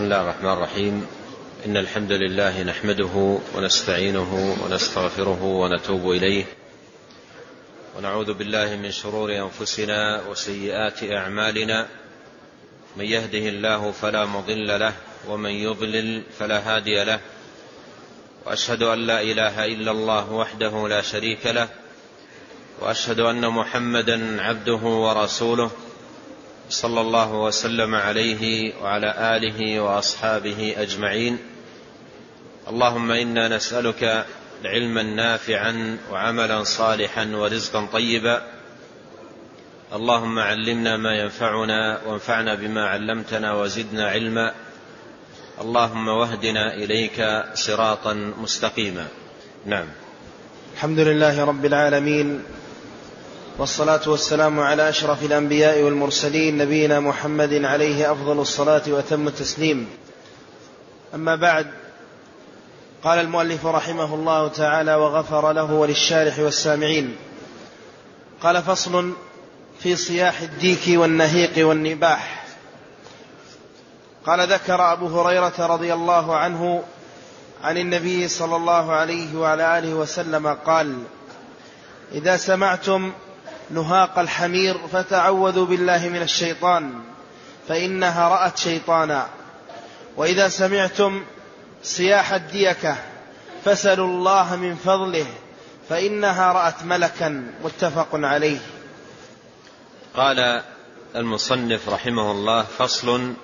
بسم الله الرحمن الرحيم. إن الحمد لله نحمده ونستعينه ونستغفره ونتوب إليه. ونعوذ بالله من شرور أنفسنا وسيئات أعمالنا. من يهده الله فلا مضل له ومن يضلل فلا هادي له. وأشهد أن لا إله إلا الله وحده لا شريك له. وأشهد أن محمدا عبده ورسوله. صلى الله وسلم عليه وعلى آله وأصحابه أجمعين. اللهم إنا نسألك علما نافعا وعملا صالحا ورزقا طيبا. اللهم علمنا ما ينفعنا وانفعنا بما علمتنا وزدنا علما. اللهم واهدنا إليك صراطا مستقيما. نعم. الحمد لله رب العالمين. والصلاة والسلام على أشرف الأنبياء والمرسلين نبينا محمد عليه أفضل الصلاة وأتم التسليم. أما بعد قال المؤلف رحمه الله تعالى وغفر له وللشارح والسامعين قال فصل في صياح الديك والنهيق والنباح قال ذكر أبو هريرة رضي الله عنه عن النبي صلى الله عليه وعلى آله وسلم قال إذا سمعتم نهاق الحمير فتعوذوا بالله من الشيطان فإنها رأت شيطانا. وإذا سمعتم صياح الديكة فسلوا الله من فضله فإنها رأت ملكا متفق عليه. قال المصنف رحمه الله فصل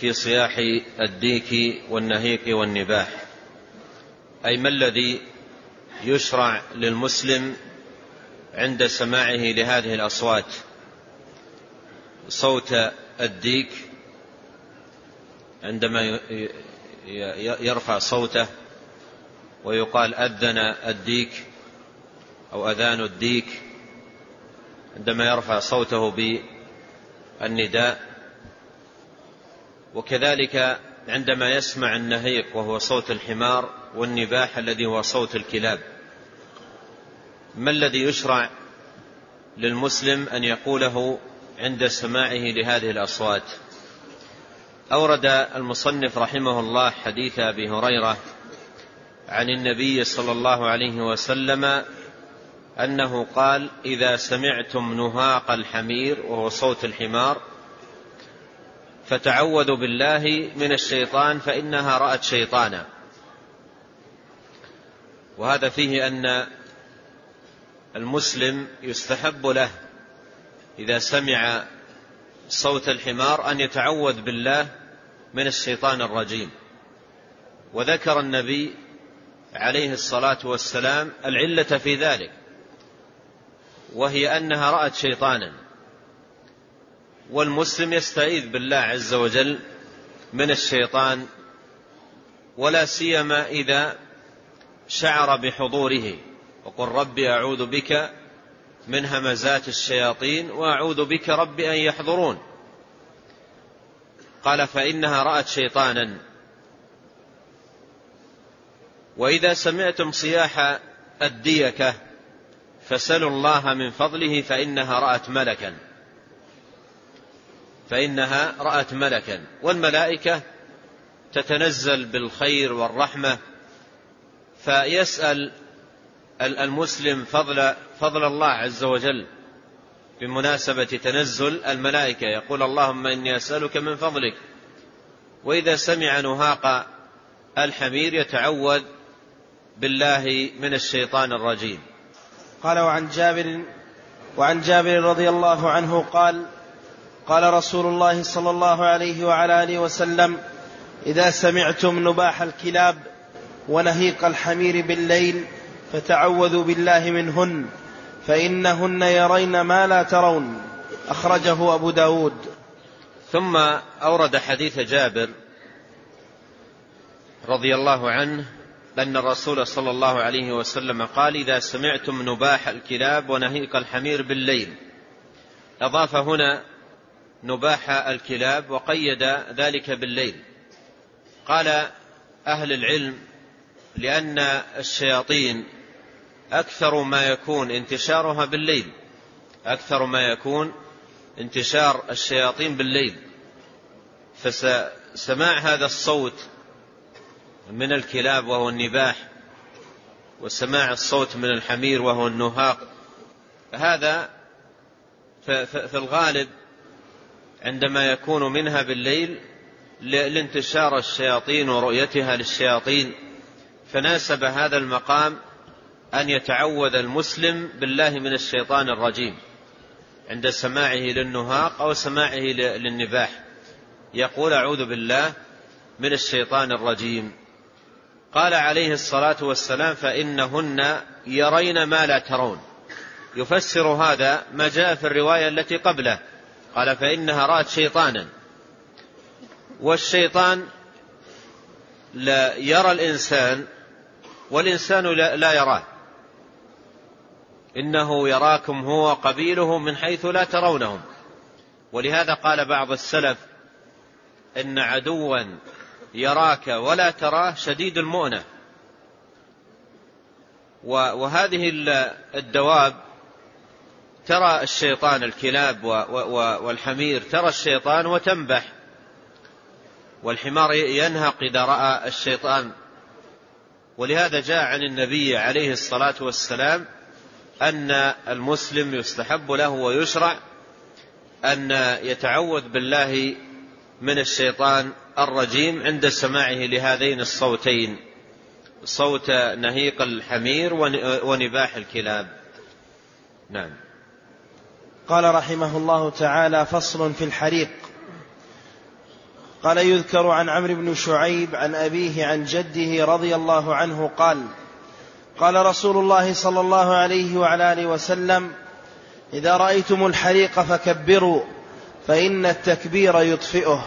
في صياح الديك والنهيق والنباح. أي ما الذي يشرع للمسلم عند سماعه لهذه الأصوات. صوت الديك عندما يرفع صوته ويقال أذن الديك أو أذان الديك عندما يرفع صوته بالنداء. وكذلك عندما يسمع النهيق وهو صوت الحمار والنباح الذي هو صوت الكلاب. ما الذي يشرع للمسلم أن يقوله عند سماعه لهذه الأصوات؟ أورد المصنف رحمه الله حديث أبي هريرة عن النبي صلى الله عليه وسلم أنه قال إذا سمعتم نهاق الحمير وهو صوت الحمار فتعوذوا بالله من الشيطان فإنها رأت شيطانا وهذا فيه أن المسلم يستحب له إذا سمع صوت الحمار أن يتعوذ بالله من الشيطان الرجيم. وذكر النبي عليه الصلاة والسلام العلة في ذلك وهي أنها رأت شيطانا والمسلم يستعيذ بالله عز وجل من الشيطان ولا سيما إذا شعر بحضوره. وقل رب أعوذ بك من همزات الشياطين وأعوذ بك رب أن يحضرون. قال فإنها رأت شيطانا. وإذا سمعتم صياح الديكة فسلوا الله من فضله فإنها رأت ملكا. فإنها رأت ملكا. والملائكة تتنزل بالخير والرحمة. فيسأل المسلم فضل فضل الله عز وجل بمناسبة تنزل الملائكة. يقول اللهم إني أسألك من فضلك. وإذا سمع نهاق الحمير يتعوذ بالله من الشيطان الرجيم. قال وعن جابر وعن جابر رضي الله عنه قال قال رسول الله صلى الله عليه وعلى آله وسلم إذا سمعتم نباح الكلاب ونهيق الحمير بالليل فتعوذوا بالله منهن فإنهن يرين ما لا ترون. أخرجه أبو داود. ثم أورد حديث جابر رضي الله عنه أن الرسول صلى الله عليه وسلم قال إذا سمعتم نباح الكلاب ونهيق الحمير بالليل. أضاف هنا نباح الكلاب وقيد ذلك بالليل. قال أهل العلم لأن الشياطين أكثر ما يكون انتشارها بالليل. أكثر ما يكون انتشار الشياطين بالليل. فسماع هذا الصوت من الكلاب وهو النباح وسماع الصوت من الحمير وهو النهاق. هذا في الغالب عندما يكون منها بالليل لانتشار الشياطين ورؤيتها للشياطين. فناسب هذا المقام أن يتعوذ المسلم بالله من الشيطان الرجيم عند سماعه للنهاق أو سماعه للنباح. يقول أعوذ بالله من الشيطان الرجيم. قال عليه الصلاة والسلام فإنهن يرين ما لا ترون. يفسر هذا ما جاء في الرواية التي قبله. قال فإنها رأت شيطانا. والشيطان لا يرى الإنسان والإنسان لا يراه. إنه يراكم هو قبيله من حيث لا ترونهم. ولهذا قال بعض السلف إن عدوا يراك ولا تراه شديد المؤنة. وهذه الدواب ترى الشيطان الكلاب والحمير ترى الشيطان وتنبح. والحمار ينهق إذا رأى الشيطان. ولهذا جاء عن النبي عليه الصلاة والسلام أن المسلم يستحب له ويشرع أن يتعوذ بالله من الشيطان الرجيم عند سماعه لهذين الصوتين. صوت نهيق الحمير ونباح الكلاب. نعم. قال رحمه الله تعالى فصل في الحريق. قال يذكر عن عمرو بن شعيب عن أبيه عن جده رضي الله عنه قال قال رسول الله صلى الله عليه وعلى آله وسلم إذا رأيتم الحريق فكبروا فإن التكبير يطفئه.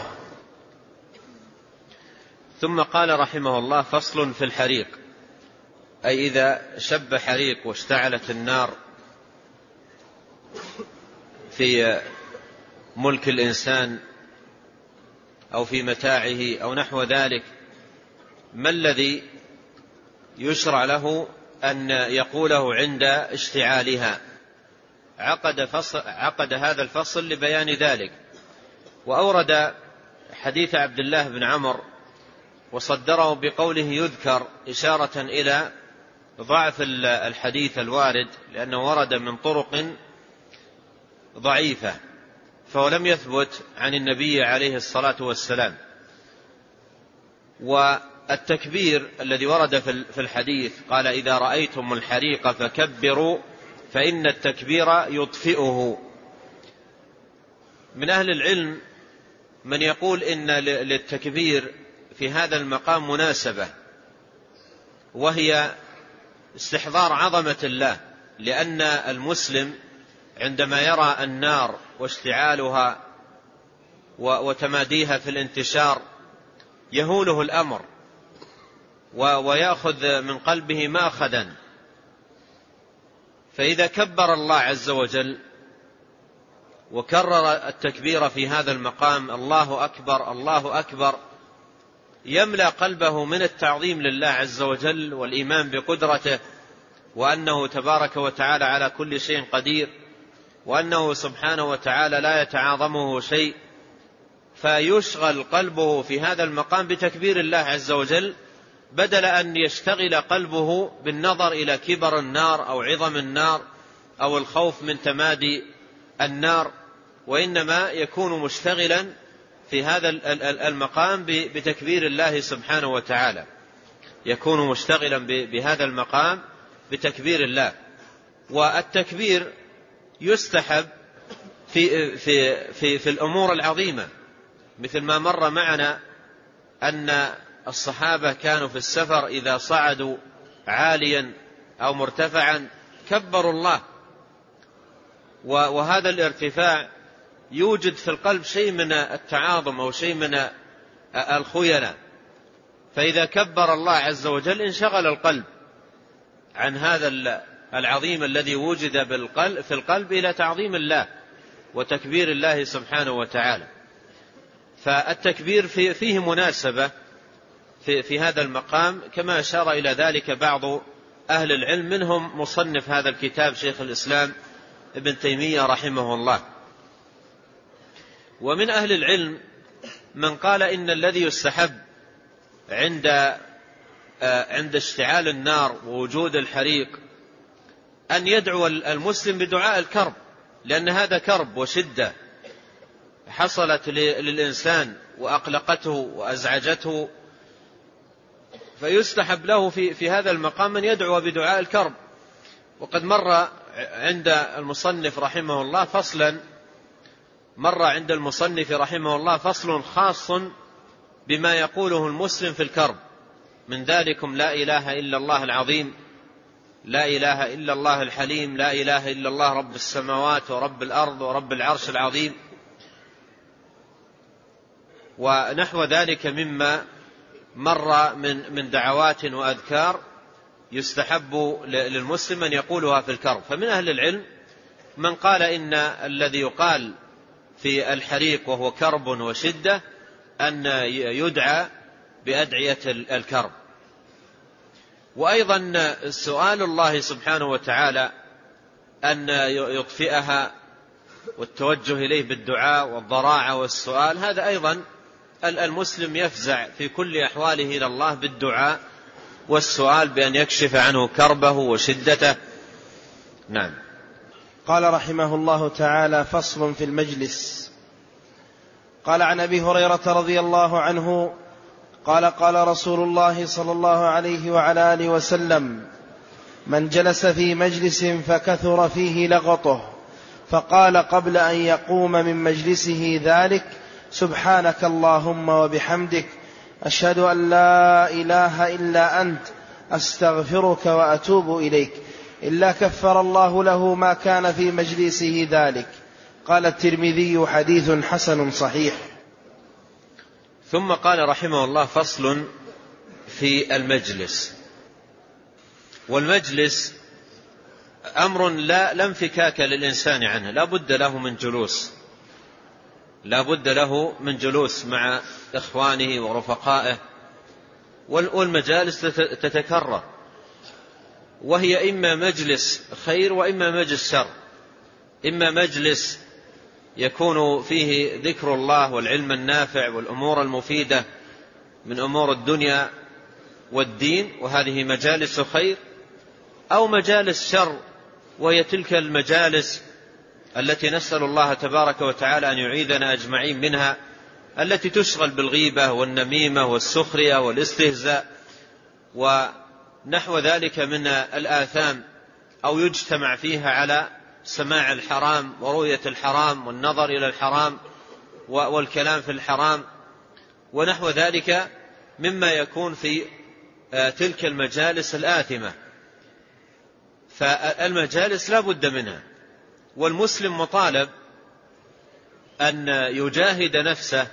ثم قال رحمه الله فصل في الحريق. أي إذا شب حريق واشتعلت النار في ملك الإنسان أو في متاعه أو نحو ذلك ما الذي يشرع له أن يقوله عند اشتعالها. عقد, فصل عقد هذا الفصل لبيان ذلك. وأورد حديث عبد الله بن عمر وصدره بقوله يذكر إشارة إلى ضعف الحديث الوارد لأنه ورد من طرق ضعيفة فهو لم يثبت عن النبي عليه الصلاة والسلام. والتكبير الذي ورد في الحديث قال إذا رأيتم الحريق فكبروا فإن التكبير يطفئه. من أهل العلم من يقول إن للتكبير في هذا المقام مناسبة وهي استحضار عظمة الله لأن المسلم عندما يرى النار واشتعالها وتماديها في الانتشار يهوله الأمر ويأخذ من قلبه ماخذا. فإذا كبر الله عز وجل وكرر التكبير في هذا المقام الله أكبر الله أكبر يملأ قلبه من التعظيم لله عز وجل والإيمان بقدرته وأنه تبارك وتعالى على كل شيء قدير وأنه سبحانه وتعالى لا يتعاظمه شيء فيشغل قلبه في هذا المقام بتكبير الله عز وجل بدل أن يشتغل قلبه بالنظر إلى كبر النار أو عظم النار أو الخوف من تمادي النار وإنما يكون مشتغلا في هذا المقام بتكبير الله سبحانه وتعالى. يكون مشتغلا بهذا المقام بتكبير الله. والتكبير يستحب في في في في الأمور العظيمة مثل ما مر معنا أن الصحابة كانوا في السفر إذا صعدوا عاليا أو مرتفعا كبروا الله. وهذا الارتفاع يوجد في القلب شيء من التعاظم أو شيء من الخيلاء. فإذا كبر الله عز وجل انشغل القلب عن هذا العظيم الذي وجد بالقلب في القلب إلى تعظيم الله وتكبير الله سبحانه وتعالى. فالتكبير فيه مناسبة في, في هذا المقام كما أشار إلى ذلك بعض أهل العلم منهم مصنف هذا الكتاب شيخ الإسلام ابن تيمية رحمه الله. ومن أهل العلم من قال إن الذي يستحب عند آه، عند اشتعال النار ووجود الحريق أن يدعو المسلم بدعاء الكرب لأن هذا كرب وشدة حصلت للإنسان وأقلقته وأزعجته فيستحب له في, في هذا المقام أن يدعو بدعاء الكرب. وقد مر عند المصنف رحمه الله فصلا مر عند المصنف رحمه الله فصل خاص بما يقوله المسلم في الكرب. من ذلكم لا إله إلا الله العظيم لا إله إلا الله الحليم لا إله إلا الله رب السماوات ورب الأرض ورب العرش العظيم. ونحو ذلك مما مر من من دعوات وأذكار يستحب للمسلم أن يقولها في الكرب. فمن أهل العلم من قال إن الذي يقال في الحريق وهو كرب وشدة أن يدعى بأدعية الكرب. وأيضا سؤال الله سبحانه وتعالى أن يطفئها والتوجه إليه بالدعاء والضراعة والسؤال هذا أيضا المسلم يفزع في كل أحواله إلى الله بالدعاء والسؤال بأن يكشف عنه كربه وشدته. نعم. قال رحمه الله تعالى فصل في المجلس. قال عن أبي هريرة رضي الله عنه قال قال رسول الله صلى الله عليه وعلى آله وسلم من جلس في مجلس فكثر فيه لغطه فقال قبل أن يقوم من مجلسه ذلك سبحانك اللهم وبحمدك أشهد أن لا إله إلا أنت أستغفرك وأتوب إليك. إلا كفر الله له ما كان في مجلسه ذلك. قال الترمذي حديث حسن صحيح. ثم قال رحمه الله فصل في المجلس. والمجلس أمر لا لا انفكاك للإنسان عنه لا بد له من جلوس. لا بد له من جلوس مع إخوانه ورفقائه والمجالس تتكرر. وهي إما مجلس خير وإما مجلس شر. إما مجلس يكون فيه ذكر الله والعلم النافع والأمور المفيدة من أمور الدنيا والدين وهذه مجالس خير أو مجالس شر وهي تلك المجالس التي نسأل الله تبارك وتعالى أن يعيذنا أجمعين منها التي تشغل بالغيبة والنميمة والسخرية والاستهزاء ونحو ذلك من الآثام أو يجتمع فيها على سماع الحرام ورؤية الحرام والنظر إلى الحرام والكلام في الحرام ونحو ذلك مما يكون في آه، تلك المجالس الآثمة. فالمجالس لا بد منها. والمسلم مطالب أن يجاهد نفسه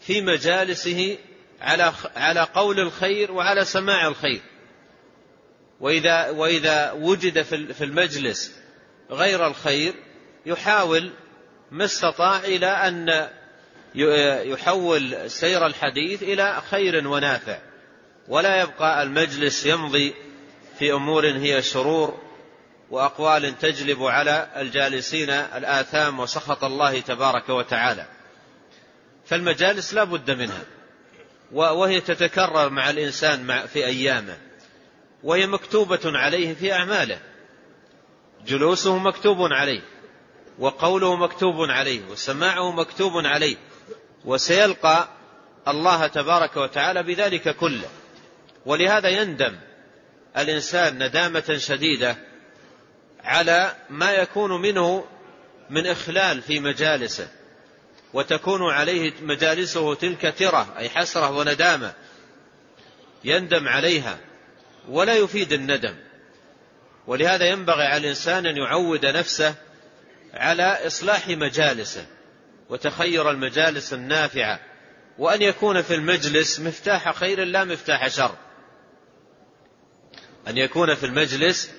في مجالسه على على قول الخير وعلى سماع الخير. وإذا وإذا وجد في المجلس غير الخير يحاول ما استطاع إلى أن يحول سير الحديث إلى خير ونافع. ولا يبقى المجلس يمضي في أمور هي شرور وأقوال تجلب على الجالسين الآثام وسخط الله تبارك وتعالى. فالمجالس لا بد منها وهي تتكرر مع الإنسان في أيامه وهي مكتوبة عليه في أعماله. جلوسه مكتوب عليه وقوله مكتوب عليه وسماعه مكتوب عليه وسيلقى الله تبارك وتعالى بذلك كله. ولهذا يندم الإنسان ندامة شديدة على ما يكون منه من إخلال في مجالسه وتكون عليه مجالسه تلك ترة أي حسرة وندامة يندم عليها ولا يفيد الندم. ولهذا ينبغي على الإنسان أن يعود نفسه على إصلاح مجالسه وتخير المجالس النافعة وأن يكون في المجلس مفتاح خير لا مفتاح شر. أن يكون في المجلس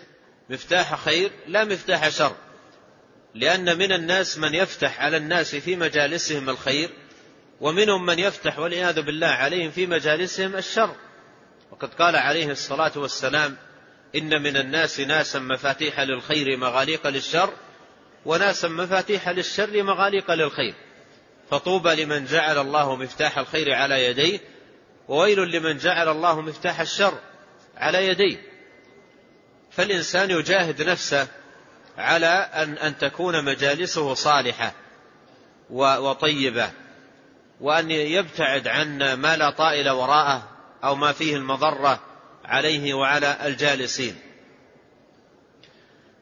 مفتاح خير لا مفتاح شر. لأن من الناس من يفتح على الناس في مجالسهم الخير ومنهم من يفتح والعياذ بالله عليهم في مجالسهم الشر. وقد قال عليه الصلاة والسلام إن من الناس ناسا مفاتيح للخير مغاليق للشر وناسا مفاتيح للشر مغاليق للخير. فطوبى لمن جعل الله مفتاح الخير على يديه وويل لمن جعل الله مفتاح الشر على يديه. فالإنسان يجاهد نفسه على أن, أن تكون مجالسه صالحة وطيبة وأن يبتعد عن ما لا طائل وراءه أو ما فيه المضرة عليه وعلى الجالسين.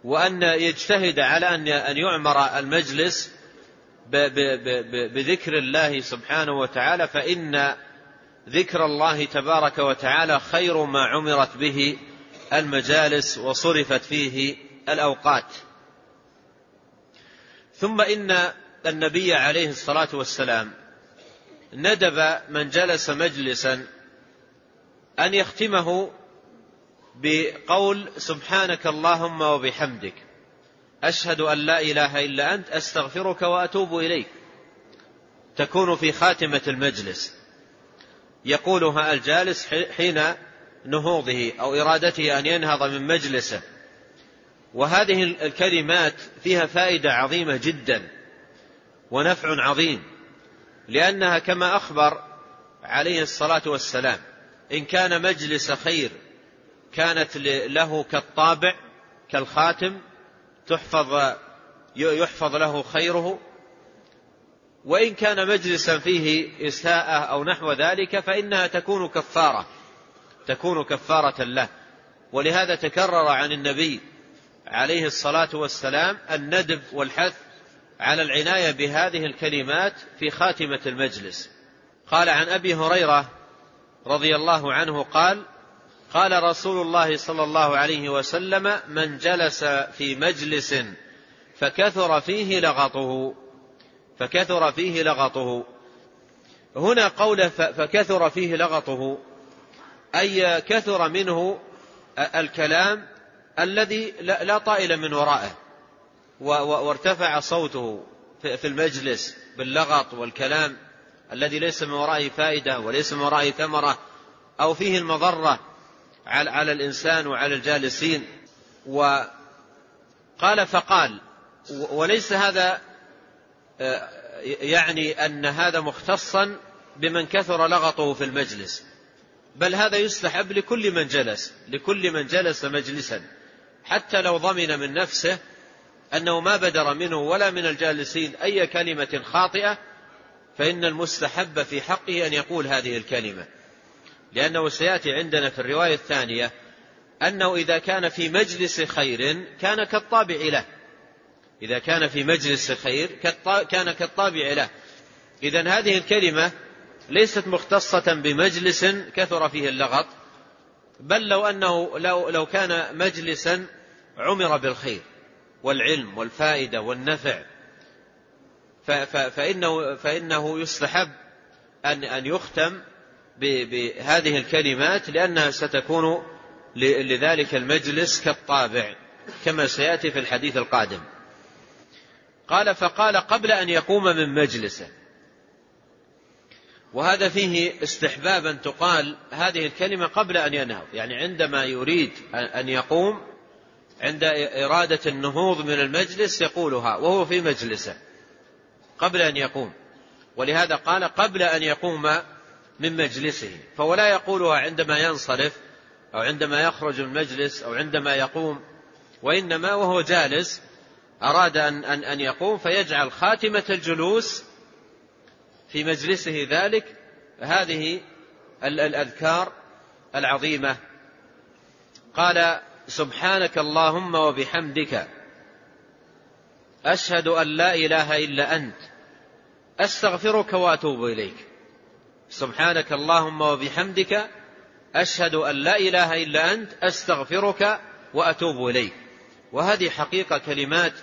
وأن يجتهد على أن يعمر المجلس بذكر الله سبحانه وتعالى فإن ذكر الله تبارك وتعالى خير ما عمرت به المجالس وصرفت فيه الأوقات. ثم إن النبي عليه الصلاة والسلام ندب من جلس مجلسا أن يختمه بقول سبحانك اللهم وبحمدك. أشهد أن لا إله إلا أنت أستغفرك وأتوب إليك. تكون في خاتمة المجلس. يقولها الجالس حين نهوضه أو إرادته أن ينهض من مجلسه. وهذه الكلمات فيها فائدة عظيمة جدا ونفع عظيم لأنها كما أخبر عليه الصلاة والسلام إن كان مجلس خير كانت له كالطابع كالخاتم تحفظ يحفظ له خيره. وإن كان مجلسا فيه إساءة أو نحو ذلك فإنها تكون كفارة. تكون كفارة له. ولهذا تكرر عن النبي عليه الصلاة والسلام الندب والحث على العناية بهذه الكلمات في خاتمة المجلس. قال عن أبي هريرة رضي الله عنه قال قال رسول الله صلى الله عليه وسلم من جلس في مجلس فكثر فيه لغطه. فكثر فيه لغطه. هنا قول فكثر فيه لغطه. أي كثر منه الكلام الذي لا طائل من ورائه. وارتفع صوته في المجلس باللغط والكلام الذي ليس من ورائه فائدة وليس من ورائه ثمرة أو فيه المضرة على الإنسان وعلى الجالسين. وقال فقال وليس هذا آه، يعني أن هذا مختصا بمن كثر لغطه في المجلس. بل هذا يستحب لكل من جلس لكل من جلس مجلسا حتى لو ضمن من نفسه أنه ما بدر منه ولا من الجالسين أي كلمة خاطئة فإن المستحب في حقه أن يقول هذه الكلمة. لأنه سيأتي عندنا في الرواية الثانية أنه إذا كان في مجلس خير كان كالطابع له. إذا كان في مجلس خير كان كالطابع له. إذا هذه الكلمة ليست مختصة بمجلس كثر فيه اللغط بل لو أنه لو, لو كان مجلسا عمر بالخير والعلم والفائدة والنفع فإنه, فإنه يستحب أن, أن يختم بهذه الكلمات لأنها ستكون لذلك المجلس كالطابع كما سيأتي في الحديث القادم. قال فقال قبل أن يقوم من مجلسه وهذا فيه استحباب أن تقال هذه الكلمة قبل أن ينهض. يعني عندما يريد أن يقوم عند إرادة النهوض من المجلس يقولها وهو في مجلسه قبل أن يقوم. ولهذا قال قبل أن يقوم من مجلسه. فهو لا يقولها عندما ينصرف أو عندما يخرج من المجلس أو عندما يقوم. وإنما وهو جالس أراد أن, أن, أن يقوم فيجعل خاتمة الجلوس في مجلسه ذلك هذه الأذكار العظيمة. قال سبحانك اللهم وبحمدك أشهد أن لا إله إلا أنت أستغفرك وأتوب إليك. سبحانك اللهم وبحمدك أشهد أن لا إله إلا أنت أستغفرك وأتوب إليك. وهذه حقيقة كلمات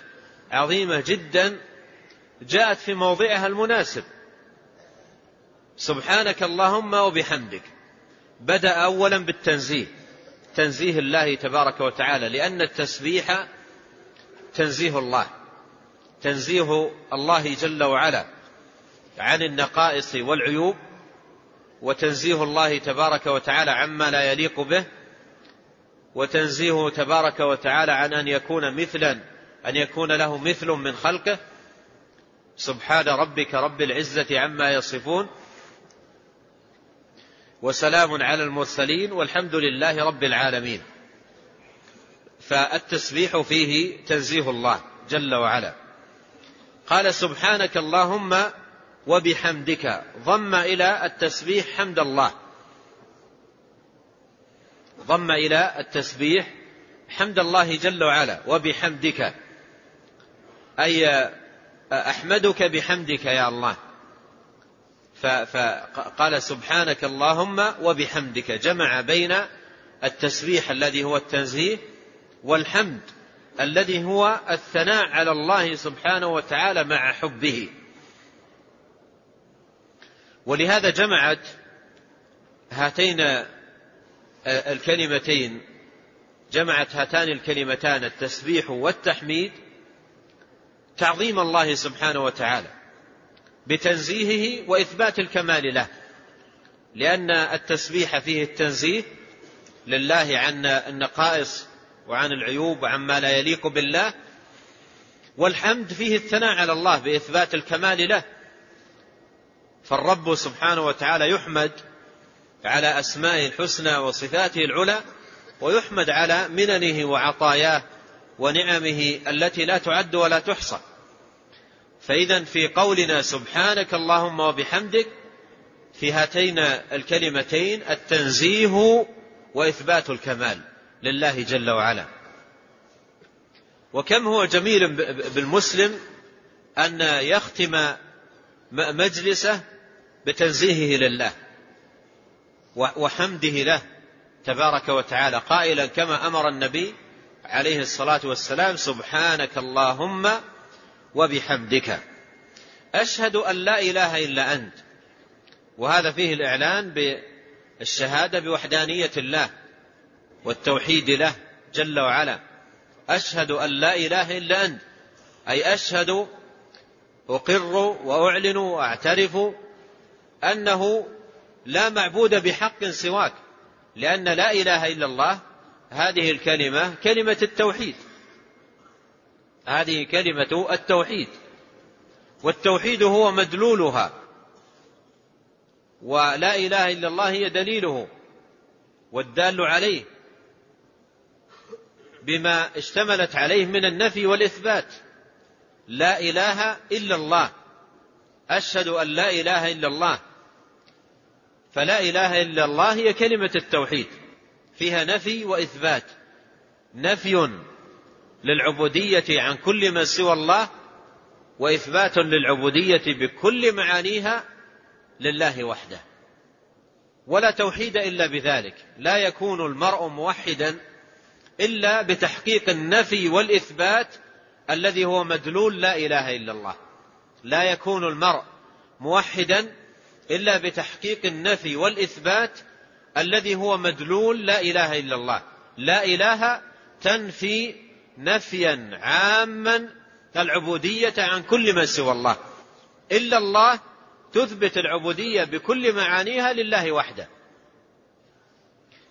عظيمة جدا جاءت في موضعها المناسب. سبحانك اللهم وبحمدك. بدأ أولا بالتنزيه. تنزيه الله تبارك وتعالى لأن التسبيح تنزيه الله. تنزيه الله جل وعلا عن النقائص والعيوب وتنزيه الله تبارك وتعالى عما لا يليق به وتنزيهه تبارك وتعالى عن أن يكون مثلا أن يكون له مثل من خلقه. سبحان ربك رب العزة عما يصفون. وسلام على المرسلين والحمد لله رب العالمين. فالتسبيح فيه تنزيه الله جل وعلا. قال سبحانك اللهم وبحمدك. ضم إلى التسبيح حمد الله. ضم إلى التسبيح حمد الله جل وعلا. وبحمدك. أي أحمدك بحمدك يا الله. فقال سبحانك اللهم وبحمدك. جمع بين التسبيح الذي هو التنزيه والحمد الذي هو الثناء على الله سبحانه وتعالى مع حبه. ولهذا جمعت هاتين الكلمتين. جمعت هاتان الكلمتان التسبيح والتحميد تعظيم الله سبحانه وتعالى. بتنزيهه وإثبات الكمال له لأن التسبيح فيه التنزيه لله عن النقائص وعن العيوب وعما لا يليق بالله والحمد فيه الثناء على الله بإثبات الكمال له. فالرب سبحانه وتعالى يحمد على أسمائه الحسنى وصفاته العلى ويحمد على مننه وعطاياه ونعمه التي لا تعد ولا تحصى. فإذا في قولنا سبحانك اللهم وبحمدك في هاتين الكلمتين التنزيه وإثبات الكمال لله جل وعلا. وكم هو جميل بالمسلم أن يختم مجلسه بتنزيهه لله وحمده له تبارك وتعالى قائلا كما أمر النبي عليه الصلاة والسلام سبحانك اللهم وبحمدك. أشهد أن لا إله إلا أنت. وهذا فيه الإعلان بالشهادة بوحدانية الله والتوحيد له جل وعلا. أشهد أن لا إله إلا أنت. أي أشهد أقر وأعلن وأعترف أنه لا معبود بحق سواك. لأن لا إله إلا الله هذه الكلمة كلمة التوحيد. هذه كلمة التوحيد. والتوحيد هو مدلولها. ولا إله إلا الله هي دليله. والدال عليه بما اشتملت عليه من النفي والإثبات. لا إله إلا الله. أشهد أن لا إله إلا الله. فلا إله إلا الله هي كلمة التوحيد. فيها نفي وإثبات. نفي للعبودية عن كل من سوى الله وإثبات للعبودية بكل معانيها لله وحده. ولا توحيد إلا بذلك. لا يكون المرء موحدا إلا بتحقيق النفي والإثبات الذي هو مدلول لا إله إلا الله. لا يكون المرء موحدا إلا بتحقيق النفي والإثبات الذي هو مدلول لا إله إلا الله. لا إله تنفي نفيا عاما العبودية عن كل من سوى الله. إلا الله تثبت العبودية بكل معانيها لله وحده.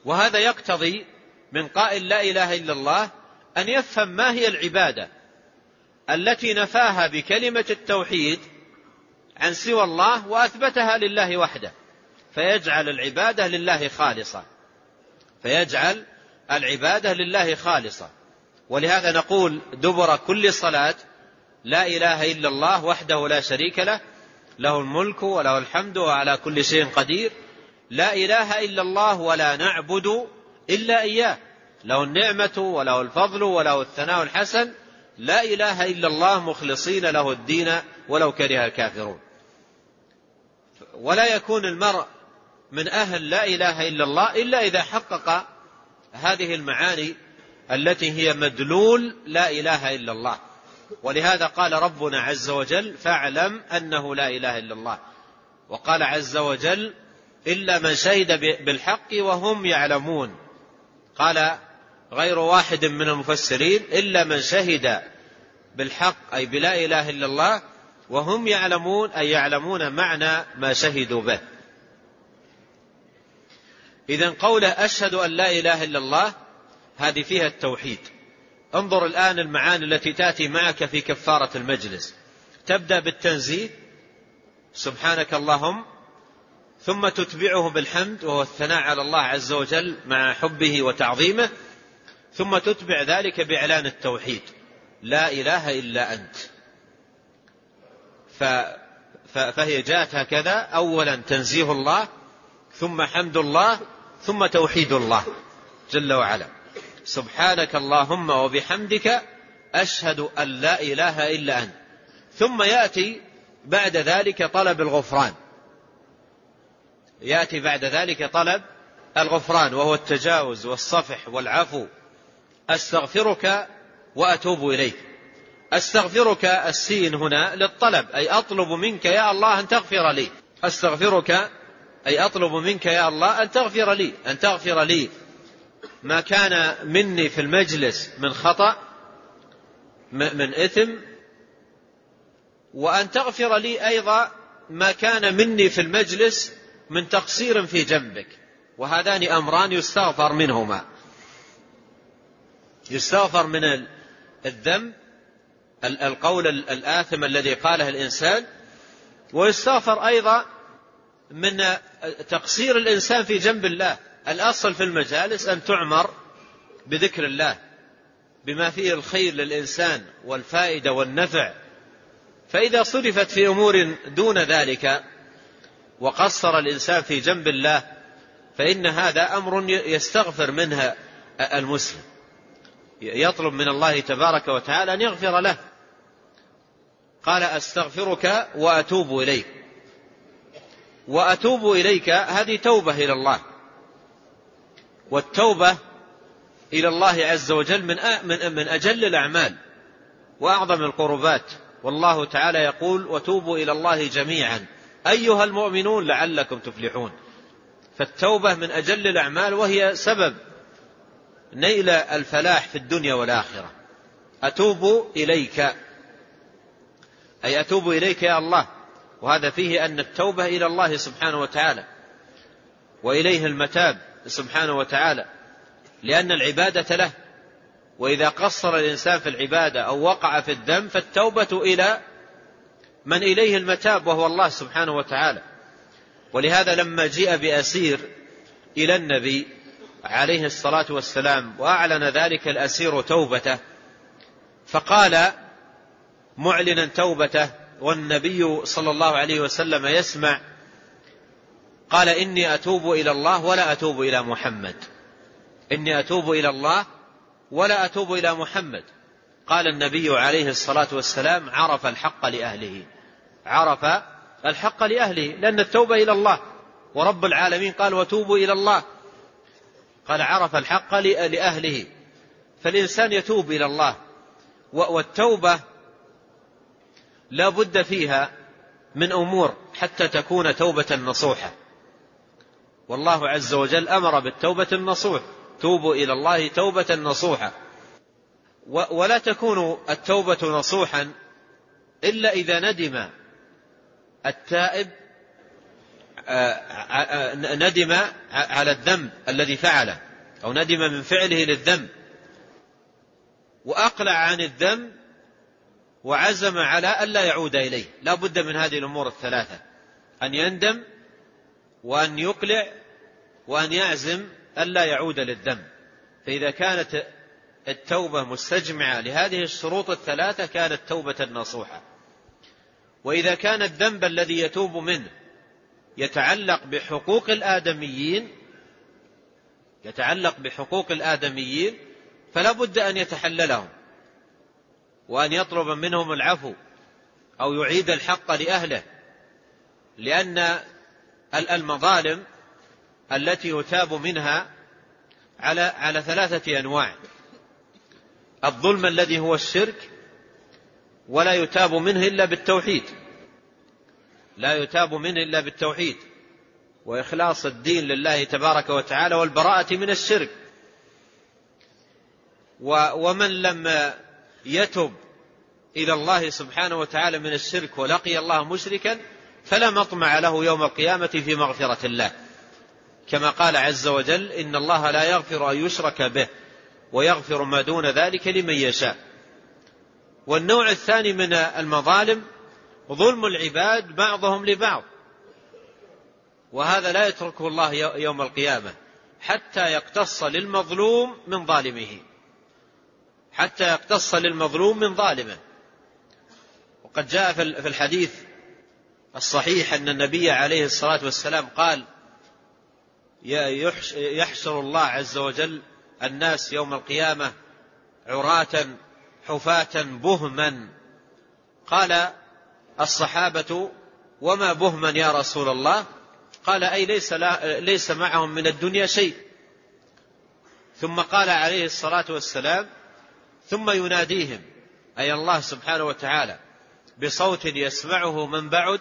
وهذا يقتضي من قائل لا إله إلا الله أن يفهم ما هي العبادة التي نفاها بكلمة التوحيد عن سوى الله وأثبتها لله وحده. فيجعل العبادة لله خالصة. فيجعل العبادة لله خالصة. ولهذا نقول دبر كل صلاة لا إله إلا الله وحده لا شريك له له الملك وله الحمد وعلى كل شيء قدير. لا إله إلا الله ولا نعبد إلا إياه. له النعمة وله الفضل وله الثناء الحسن. لا إله إلا الله مخلصين له الدين ولو كره الكافرون. ولا يكون المرء من أهل لا إله إلا الله إلا إذا حقق هذه المعاني التي هي مدلول لا إله إلا الله. ولهذا قال ربنا عز وجل فاعلم أنه لا إله إلا الله. وقال عز وجل إلا من شهد بالحق وهم يعلمون. قال غير واحد من المفسرين إلا من شهد بالحق أي بلا إله إلا الله وهم يعلمون أي يعلمون معنى ما شهدوا به. اذا قوله أشهد أن لا إله إلا الله هذه فيها التوحيد. انظر الآن المعاني التي تأتي معك في كفارة المجلس. تبدأ بالتنزيه. سبحانك اللهم. ثم تتبعه بالحمد وهو الثناء على الله عز وجل مع حبه وتعظيمه. ثم تتبع ذلك بإعلان التوحيد. لا إله إلا أنت. فهي جاءت هكذا. أولا تنزيه الله ثم حمد الله ثم توحيد الله. جل وعلا. سبحانك اللهم وبحمدك أشهد أن لا إله إلا أنت. ثم يأتي بعد ذلك طلب الغفران. يأتي بعد ذلك طلب الغفران وهو التجاوز والصفح والعفو. أستغفرك وأتوب إليك. أستغفرك السين هنا للطلب أي أطلب منك يا الله أن تغفر لي. أستغفرك أي أطلب منك يا الله أن تغفر لي أن تغفر لي. ما كان مني في المجلس من خطأ من إثم وأن تغفر لي أيضا ما كان مني في المجلس من تقصير في جنبك. وهذان أمران يستغفر منهما. يستغفر من الذنب القول الآثم الذي قاله الإنسان ويستغفر أيضا من تقصير الإنسان في جنب الله. الأصل في المجالس أن تعمر بذكر الله بما فيه الخير للإنسان والفائدة والنفع. فإذا صرفت في أمور دون ذلك وقصر الإنسان في جنب الله فإن هذا أمر يستغفر منها المسلم. يطلب من الله تبارك وتعالى أن يغفر له. قال أستغفرك وأتوب إليك. وأتوب إليك هذه توبة إلى الله. والتوبة إلى الله عز وجل من من أجل الأعمال وأعظم القربات. والله تعالى يقول وتوبوا إلى الله جميعا. أيها المؤمنون لعلكم تفلحون. فالتوبة من أجل الأعمال وهي سبب نيل الفلاح في الدنيا والآخرة. أتوب إليك أي أتوب إليك يا الله. وهذا فيه أن التوبة إلى الله سبحانه وتعالى وإليه المتاب. سبحانه وتعالى لأن العبادة له. وإذا قصر الإنسان في العبادة أو وقع في الذنب فالتوبة إلى من إليه المتاب وهو الله سبحانه وتعالى. ولهذا لما جيء بأسير إلى النبي عليه الصلاة والسلام وأعلن ذلك الأسير توبته فقال معلنا توبته والنبي صلى الله عليه وسلم يسمع قال إني أتوب إلى الله ولا أتوب إلى محمد. إني أتوب إلى الله ولا أتوب إلى محمد. قال النبي عليه الصلاة والسلام عرف الحق لأهله. عرف الحق لأهله لأن التوبة إلى الله. ورب العالمين قال وتوبوا إلى الله. قال عرف الحق لأهله. فالإنسان يتوب إلى الله. والتوبة لا بد فيها من أمور حتى تكون توبة نصوحة. والله عز وجل أمر بالتوبة النصوح. توبوا إلى الله توبة نصوحة. ولا تكون التوبة نصوحا إلا إذا ندم التائب آه، آه، ندم على الذنب الذي فعله أو ندم من فعله للذنب. وأقلع عن الذنب وعزم على ألا يعود إليه. لا بد من هذه الأمور الثلاثة. أن يندم وأن يقلع وأن يعزم ألا يعود للذنب. فإذا كانت التوبة مستجمعة لهذه الشروط الثلاثة كانت توبة نصوحة. وإذا كان الذنب الذي يتوب منه يتعلق بحقوق الآدميين يتعلق بحقوق الآدميين فلا بد أن يتحللهم وأن يطلب منهم العفو أو يعيد الحق لأهله لأن المظالم التي يتاب منها على على ثلاثة أنواع. الظلم الذي هو الشرك ولا يتاب منه إلا بالتوحيد. لا يتاب منه إلا بالتوحيد. وإخلاص الدين لله تبارك وتعالى والبراءة من الشرك. ومن لم يتب إلى الله سبحانه وتعالى من الشرك ولقي الله مشركا فلا مطمع له يوم القيامة في مغفرة الله. كما قال عز وجل إن الله لا يغفر أن يشرك به ويغفر ما دون ذلك لمن يشاء. والنوع الثاني من المظالم ظلم العباد بعضهم لبعض. وهذا لا يتركه الله يوم القيامة حتى يقتص للمظلوم من ظالمه. حتى يقتص للمظلوم من ظالمه. وقد جاء في الحديث الصحيح أن النبي عليه الصلاة والسلام قال يحشر الله عز وجل الناس يوم القيامة عراة حفاة بهما قال الصحابة وما بهما يا رسول الله؟ قال أي ليس, ليس معهم من الدنيا شيء ثم قال عليه الصلاة والسلام ثم يناديهم أي الله سبحانه وتعالى بصوت يسمعه من بعد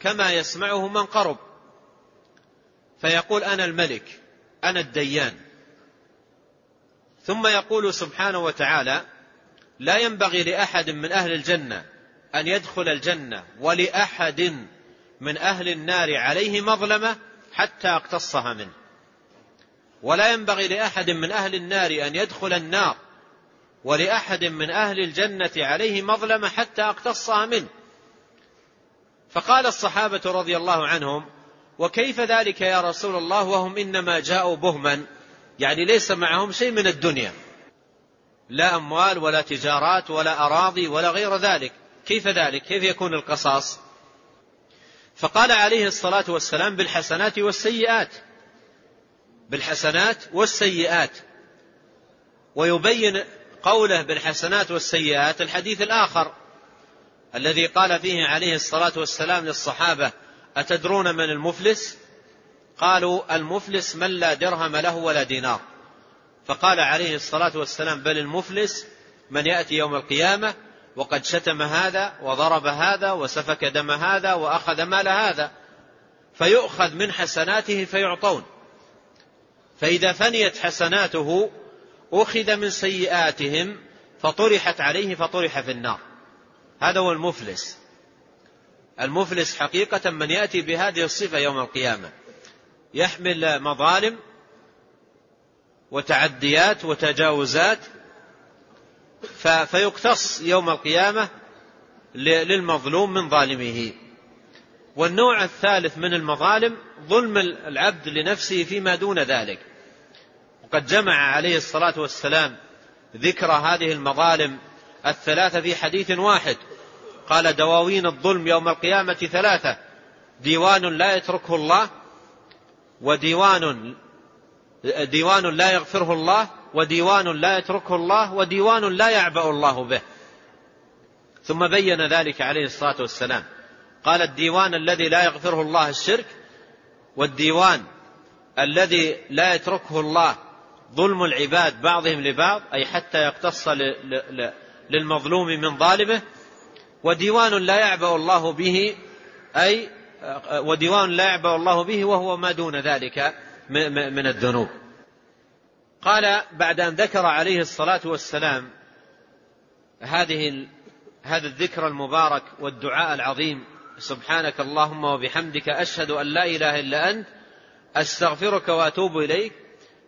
كما يسمعه من قرب. فيقول أنا الملك أنا الديان. ثم يقول سبحانه وتعالى لا ينبغي لأحد من أهل الجنة أن يدخل الجنة ولأحد من أهل النار عليه مظلمة حتى أقتصها منه. ولا ينبغي لأحد من أهل النار أن يدخل النار ولأحد من أهل الجنة عليه مظلمة حتى أقتصها منه. فقال الصحابة رضي الله عنهم وكيف ذلك يا رسول الله؟ وهم إنما جاءوا بهما. يعني ليس معهم شيء من الدنيا. لا أموال ولا تجارات ولا أراضي ولا غير ذلك. كيف ذلك؟ كيف يكون القصاص؟ فقال عليه الصلاة والسلام بالحسنات والسيئات. بالحسنات والسيئات. ويبين قوله بالحسنات والسيئات الحديث الآخر. الذي قال فيه عليه الصلاة والسلام للصحابة أتدرون من المفلس؟ قالوا المفلس من لا درهم له ولا دينار. فقال عليه الصلاة والسلام بل المفلس من يأتي يوم القيامة وقد شتم هذا وضرب هذا وسفك دم هذا وأخذ مال هذا. فيؤخذ من حسناته فيعطون. فإذا فنيت حسناته أخذ من سيئاتهم فطرحت عليه فطرح في النار. هذا هو المفلس. المفلس حقيقة من يأتي بهذه الصفة يوم القيامة. يحمل مظالم وتعديات وتجاوزات فيقتص يوم القيامة للمظلوم من ظالمه. والنوع الثالث من المظالم ظلم العبد لنفسه فيما دون ذلك. وقد جمع عليه الصلاة والسلام ذكر هذه المظالم الثلاثة في حديث واحد. قال دواوين الظلم يوم القيامة ثلاثة. ديوان لا يتركه الله وديوان ديوان لا يغفره الله وديوان لا يتركه الله وديوان لا يعبأ الله به. ثم بين ذلك عليه الصلاة والسلام. قال الديوان الذي لا يغفره الله الشرك والديوان الذي لا يتركه الله ظلم العباد بعضهم لبعض أي حتى يقتص للمظلوم من ظالمه وديوان لا يعبأ الله به أي وديوان لا يعبأ الله به وهو ما دون ذلك من الذنوب. قال بعد أن ذكر عليه الصلاة والسلام هذه هذا الذكر المبارك والدعاء العظيم سبحانك اللهم وبحمدك أشهد أن لا إله إلا أنت أستغفرك وأتوب إليك.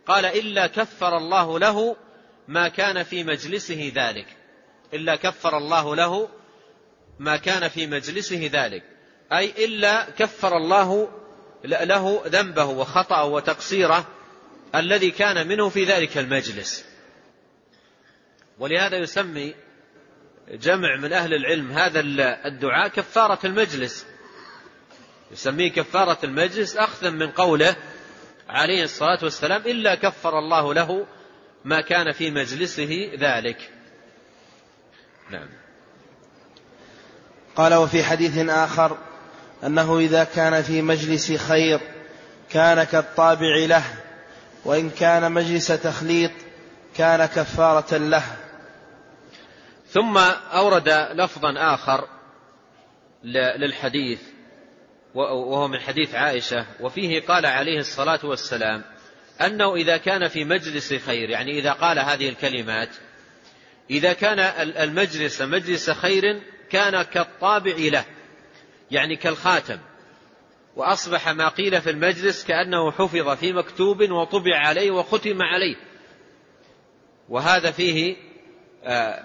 قال إلا كفر الله له ما كان في مجلسه ذلك. إلا كفر الله له ما كان في مجلسه ذلك. أي إلا كفر الله له ذنبه وخطأه وتقصيره الذي كان منه في ذلك المجلس. ولهذا يسمي جمع من أهل العلم هذا الدعاء كفارة المجلس. يسميه كفارة المجلس أخذا من قوله عليه الصلاة والسلام إلا كفر الله له ما كان في مجلسه ذلك. نعم. قال وفي حديث آخر أنه إذا كان في مجلس خير كان كالطابع له وإن كان مجلس تخليط كان كفارة له. ثم أورد لفظا آخر للحديث وهو من حديث عائشة وفيه قال عليه الصلاة والسلام أنه إذا كان في مجلس خير يعني إذا قال هذه الكلمات إذا كان المجلس مجلس خير كان كالطابع له يعني كالخاتم. وأصبح ما قيل في المجلس كأنه حفظ في مكتوب وطبع عليه وختم عليه. وهذا فيه آه،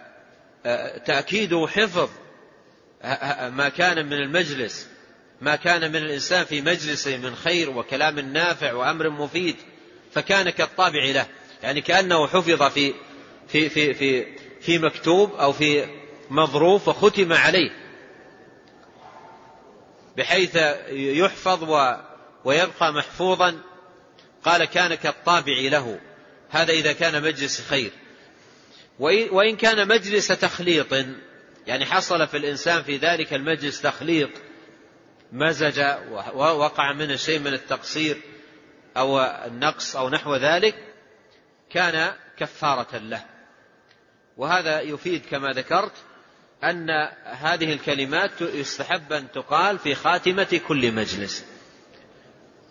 آه، تأكيد حفظ ما كان من المجلس ما كان من الإنسان في مجلسه من خير وكلام نافع وأمر مفيد فكان كالطابع له. يعني كأنه حفظ في في في في في مكتوب أو في مظروف وختم عليه. بحيث يحفظ ويبقى محفوظا. قال كان كالطابع له. هذا إذا كان مجلس خير. وإن كان مجلس تخليط يعني حصل في الإنسان في ذلك المجلس تخليط مزج ووقع منه شيء من التقصير أو النقص أو نحو ذلك كان كفارة له. وهذا يفيد كما ذكرت أن هذه الكلمات يستحب أن تقال في خاتمة كل مجلس.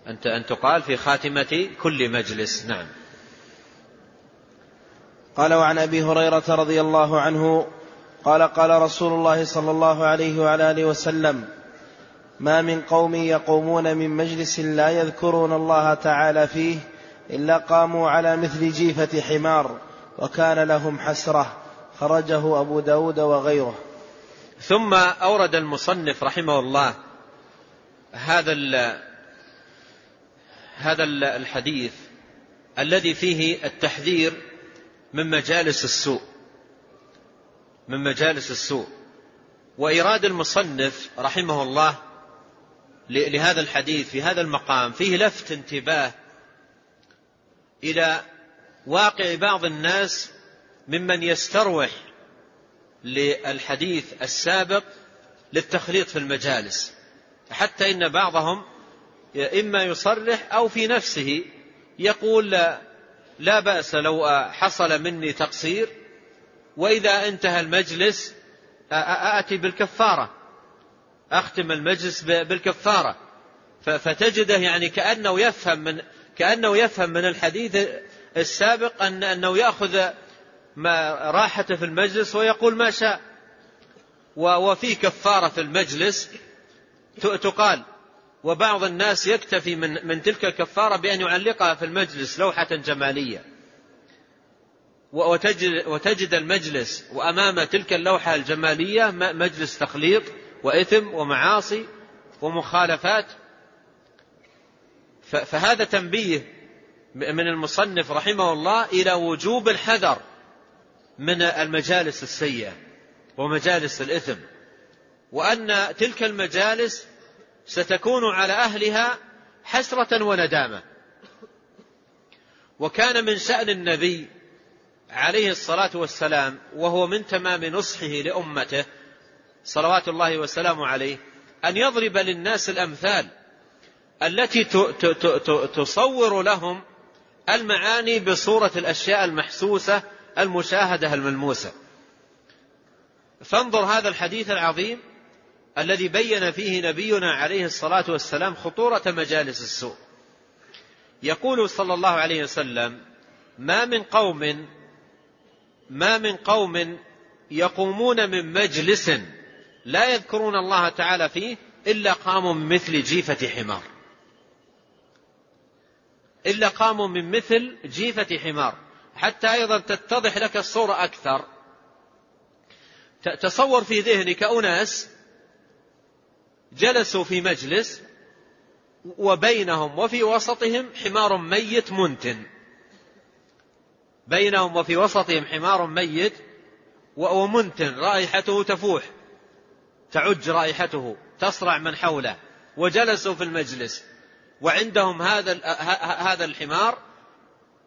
أن تقال في خاتمة كل مجلس نعم. قال وعن أبي هريرة رضي الله عنه قال قال رسول الله صلى الله عليه وعلى آله وسلم ما من قوم يقومون من مجلس لا يذكرون الله تعالى فيه إلا قاموا على مثل جيفة حمار وكان لهم حسرة خرجه أبو داود وغيره. ثم أورد المصنف رحمه الله هذا هذا الحديث الذي فيه التحذير من مجالس السوء من مجالس السوء. وإيراد المصنف رحمه الله لهذا الحديث في هذا المقام فيه لفت انتباه إلى واقع بعض الناس ممن يستروح للحديث السابق للتخليط في المجالس حتى إن بعضهم إما يصرح أو في نفسه يقول لا, لا بأس لو حصل مني تقصير وإذا انتهى المجلس آتي بالكفارة أختم المجلس بالكفارة. فتجده يعني كأنه يفهم من كأنه يفهم من الحديث السابق أن أنه يأخذ ما راحته في المجلس ويقول ما شاء. وفي كفارة في المجلس تقال. وبعض الناس يكتفي من, من تلك الكفارة بأن يعلقها في المجلس لوحة جمالية. وتجد, وتجد المجلس وأمام تلك اللوحة الجمالية مجلس تخليط وإثم ومعاصي ومخالفات. فهذا تنبيه من المصنف رحمه الله إلى وجوب الحذر من المجالس السيئة ومجالس الإثم وأن تلك المجالس ستكون على أهلها حسرة وندامة. وكان من شأن النبي عليه الصلاة والسلام وهو من تمام نصحه لأمته صلوات الله وسلامه عليه أن يضرب للناس الأمثال التي تصور لهم المعاني بصورة الأشياء المحسوسة المشاهدة الملموسة. فانظر هذا الحديث العظيم الذي بين فيه نبينا عليه الصلاة والسلام خطورة مجالس السوء. يقول صلى الله عليه وسلم ما من قوم ما من قوم يقومون من مجلس لا يذكرون الله تعالى فيه إلا قاموا مثل جيفة حمار. إلا قاموا من مثل جيفة حمار. حتى أيضا تتضح لك الصورة أكثر. تصور في ذهنك أناس جلسوا في مجلس وبينهم وفي وسطهم حمار ميت منتن. بينهم وفي وسطهم حمار ميت ومنتن. رائحته تفوح. تعج رائحته. تصرع من حوله. وجلسوا في المجلس. وعندهم هذا هذا الحمار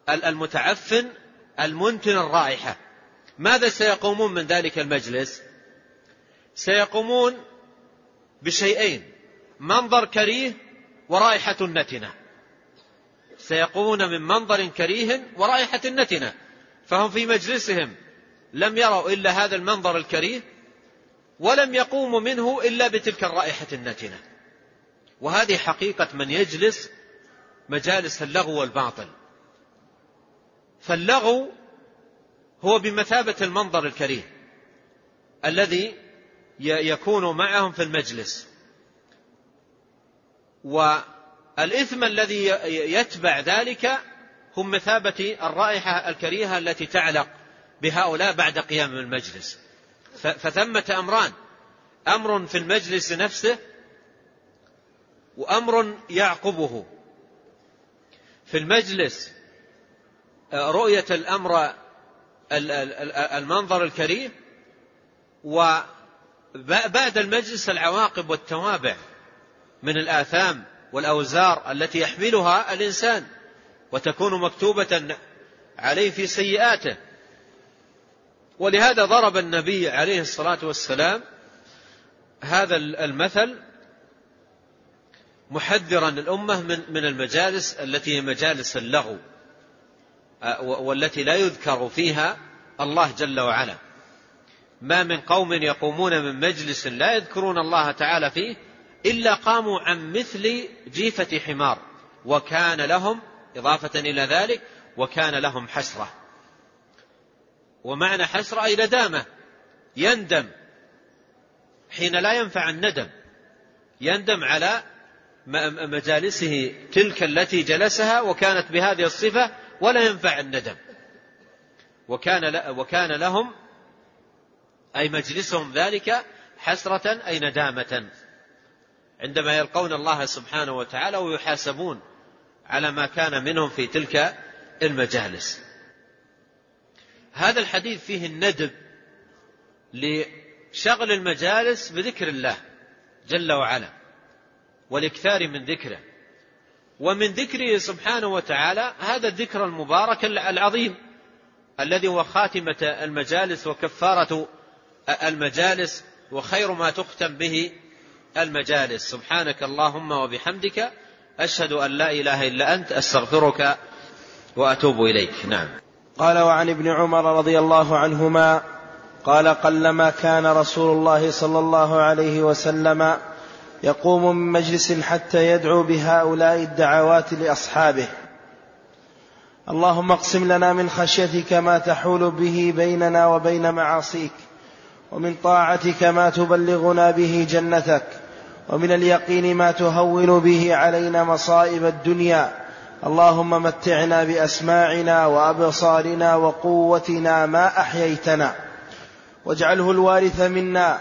المتعفن المنتن الرائحة. ماذا سيقومون من ذلك المجلس؟ سيقومون بشيئين. منظر كريه ورائحة نتنة سيقومون من منظر كريه ورائحة نتنة فهم في مجلسهم لم يروا إلا هذا المنظر الكريه ولم يقوموا منه إلا بتلك الرائحة النتنة. وهذه حقيقة من يجلس مجالس اللغو والباطل. فاللغو هو بمثابة المنظر الكريه الذي يكون معهم في المجلس. والإثم الذي يتبع ذلك هم مثابة الرائحة الكريهة التي تعلق بهؤلاء بعد قيام المجلس. فثمة أمران. أمر في المجلس نفسه وأمر يعقبه. في المجلس آه، رؤية الأمر المنظر الكريم وبعد المجلس العواقب والتوابع من الآثام والأوزار التي يحملها الإنسان وتكون مكتوبة عليه في سيئاته. ولهذا ضرب النبي عليه الصلاة والسلام هذا المثل محذرا الأمة من من المجالس التي هي مجالس اللغو والتي لا يذكر فيها الله جل وعلا. ما من قوم يقومون من مجلس لا يذكرون الله تعالى فيه إلا قاموا عن مثل جيفة حمار وكان لهم إضافة إلى ذلك وكان لهم حسرة. ومعنى حسرة أي ندامة يندم حين لا ينفع الندم يندم على مجالسه تلك التي جلسها وكانت بهذه الصفة ولا ينفع الندم. وكان وكان لهم أي مجلسهم ذلك حسرة أي ندامة. عندما يلقون الله سبحانه وتعالى ويحاسبون على ما كان منهم في تلك المجالس. هذا الحديث فيه الندب لشغل المجالس بذكر الله جل وعلا. والاكثار من ذكره. ومن ذكره سبحانه وتعالى هذا الذكر المبارك العظيم الذي هو خاتمة المجالس وكفارة المجالس وخير ما تختم به المجالس. سبحانك اللهم وبحمدك أشهد أن لا إله إلا أنت أستغفرك وأتوب إليك. نعم. قال وعن ابن عمر رضي الله عنهما قال قلما كان رسول الله صلى الله عليه وسلم يقوم من مجلس حتى يدعو بهؤلاء الدعوات لأصحابه. اللهم اقسم لنا من خشيتك ما تحول به بيننا وبين معاصيك ومن طاعتك ما تبلغنا به جنتك ومن اليقين ما تهون به علينا مصائب الدنيا. اللهم متعنا بأسماعنا وأبصارنا وقوتنا ما أحييتنا واجعله الوارث منا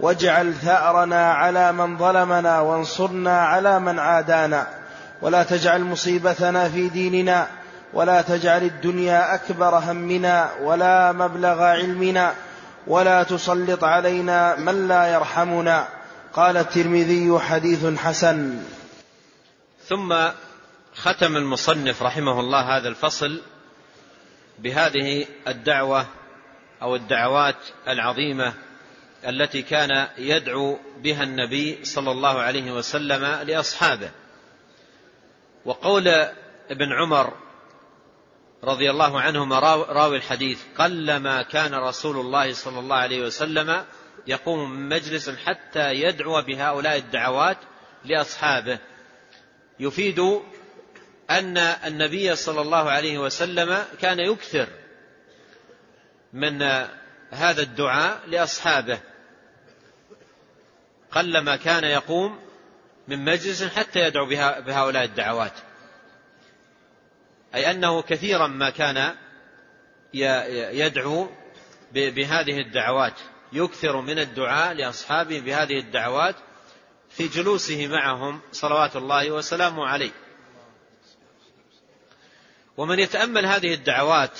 واجعل ثأرنا على من ظلمنا وانصرنا على من عادانا. ولا تجعل مصيبتنا في ديننا ولا تجعل الدنيا أكبر همنا ولا مبلغ علمنا ولا تسلط علينا من لا يرحمنا. قال الترمذي حديث حسن. ثم ختم المصنف رحمه الله هذا الفصل بهذه الدعوة أو الدعوات العظيمة التي كان يدعو بها النبي صلى الله عليه وسلم لأصحابه. وقول ابن عمر رضي الله عنهما راوي الحديث قلما كان رسول الله صلى الله عليه وسلم يقوم من مجلس حتى يدعو بهؤلاء الدعوات لأصحابه. يفيد أن النبي صلى الله عليه وسلم كان يكثر من هذا الدعاء لأصحابه. قلما كان يقوم من مجلس حتى يدعو بهؤلاء الدعوات. أي أنه كثيرا ما كان يدعو بهذه الدعوات. يكثر من الدعاء لأصحابه بهذه الدعوات في جلوسه معهم صلوات الله وسلامه عليه. ومن يتأمل هذه الدعوات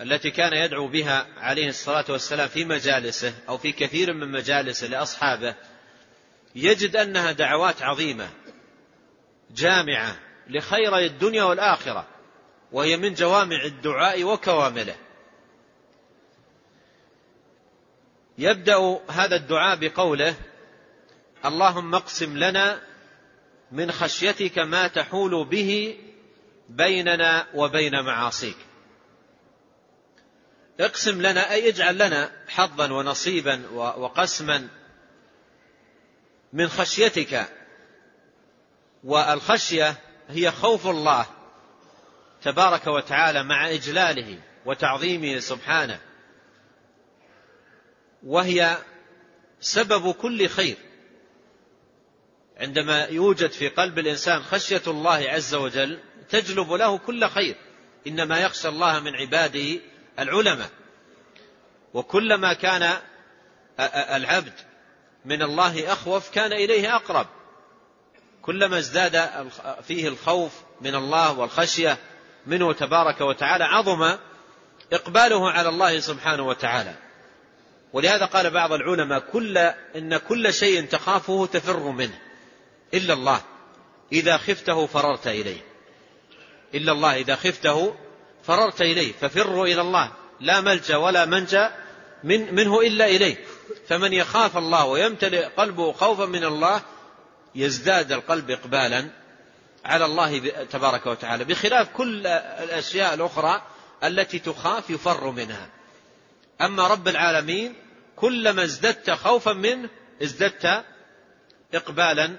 التي كان يدعو بها عليه الصلاة والسلام في مجالسه أو في كثير من مجالسه لأصحابه يجد أنها دعوات عظيمة جامعة لخيري الدنيا والآخرة وهي من جوامع الدعاء وكوامله. يبدأ هذا الدعاء بقوله اللهم اقسم لنا من خشيتك ما تحول به بيننا وبين معاصيك. اقسم لنا أي اجعل لنا حظا ونصيبا وقسما من خشيتك. والخشية هي خوف الله تبارك وتعالى مع إجلاله وتعظيمه سبحانه. وهي سبب كل خير. عندما يوجد في قلب الإنسان خشية الله عز وجل تجلب له كل خير. إنما يخشى الله من عباده العلماء. وكلما كان العبد من الله أخوف كان إليه أقرب. كلما ازداد فيه الخوف من الله والخشية منه تبارك وتعالى عظم إقباله على الله سبحانه وتعالى. ولهذا قال بعض العلماء كل إن كل شيء تخافه تفر منه. إلا الله. إذا خفته فررت إليه. إلا الله إذا خفته فررت إليه ففروا إلى الله. لا ملجأ ولا منجا من منه إلا إليه. فمن يخاف الله ويمتلئ قلبه خوفا من الله يزداد القلب إقبالا على الله تبارك وتعالى. بخلاف كل الأشياء الأخرى التي تخاف يفر منها. أما رب العالمين كلما ازددت خوفا منه ازددت إقبالا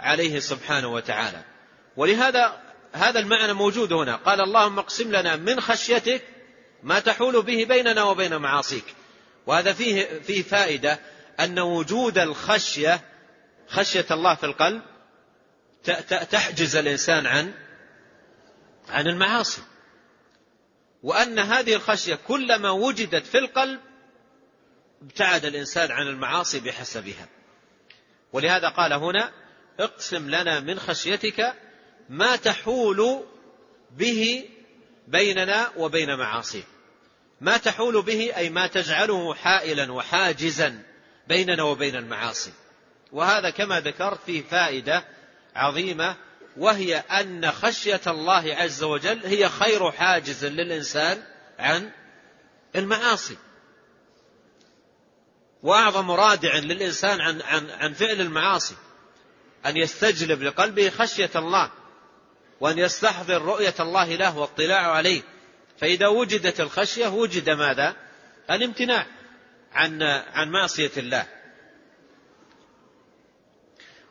عليه سبحانه وتعالى. ولهذا هذا المعنى موجود هنا. قال اللهم اقسم لنا من خشيتك ما تحول به بيننا وبين معاصيك. وهذا فيه فيه فائدة أن وجود الخشية خشية الله في القلب تحجز الإنسان عن عن المعاصي. وأن هذه الخشية كلما وجدت في القلب ابتعد الإنسان عن المعاصي بحسبها. ولهذا قال هنا اقسم لنا من خشيتك ما تحول به بيننا وبين معاصيك ما تحول به أي ما تجعله حائلا وحاجزا بيننا وبين المعاصي. وهذا كما ذكرت فيه فائدة عظيمة وهي أن خشية الله عز وجل هي خير حاجز للإنسان عن المعاصي. وأعظم رادع للإنسان عن, عن, عن فعل المعاصي أن يستجلب لقلبه خشية الله. وأن يستحضر رؤية الله له واطلاع عليه فإذا وجدت الخشية وجد ماذا؟ الامتناع عن عن معصية الله.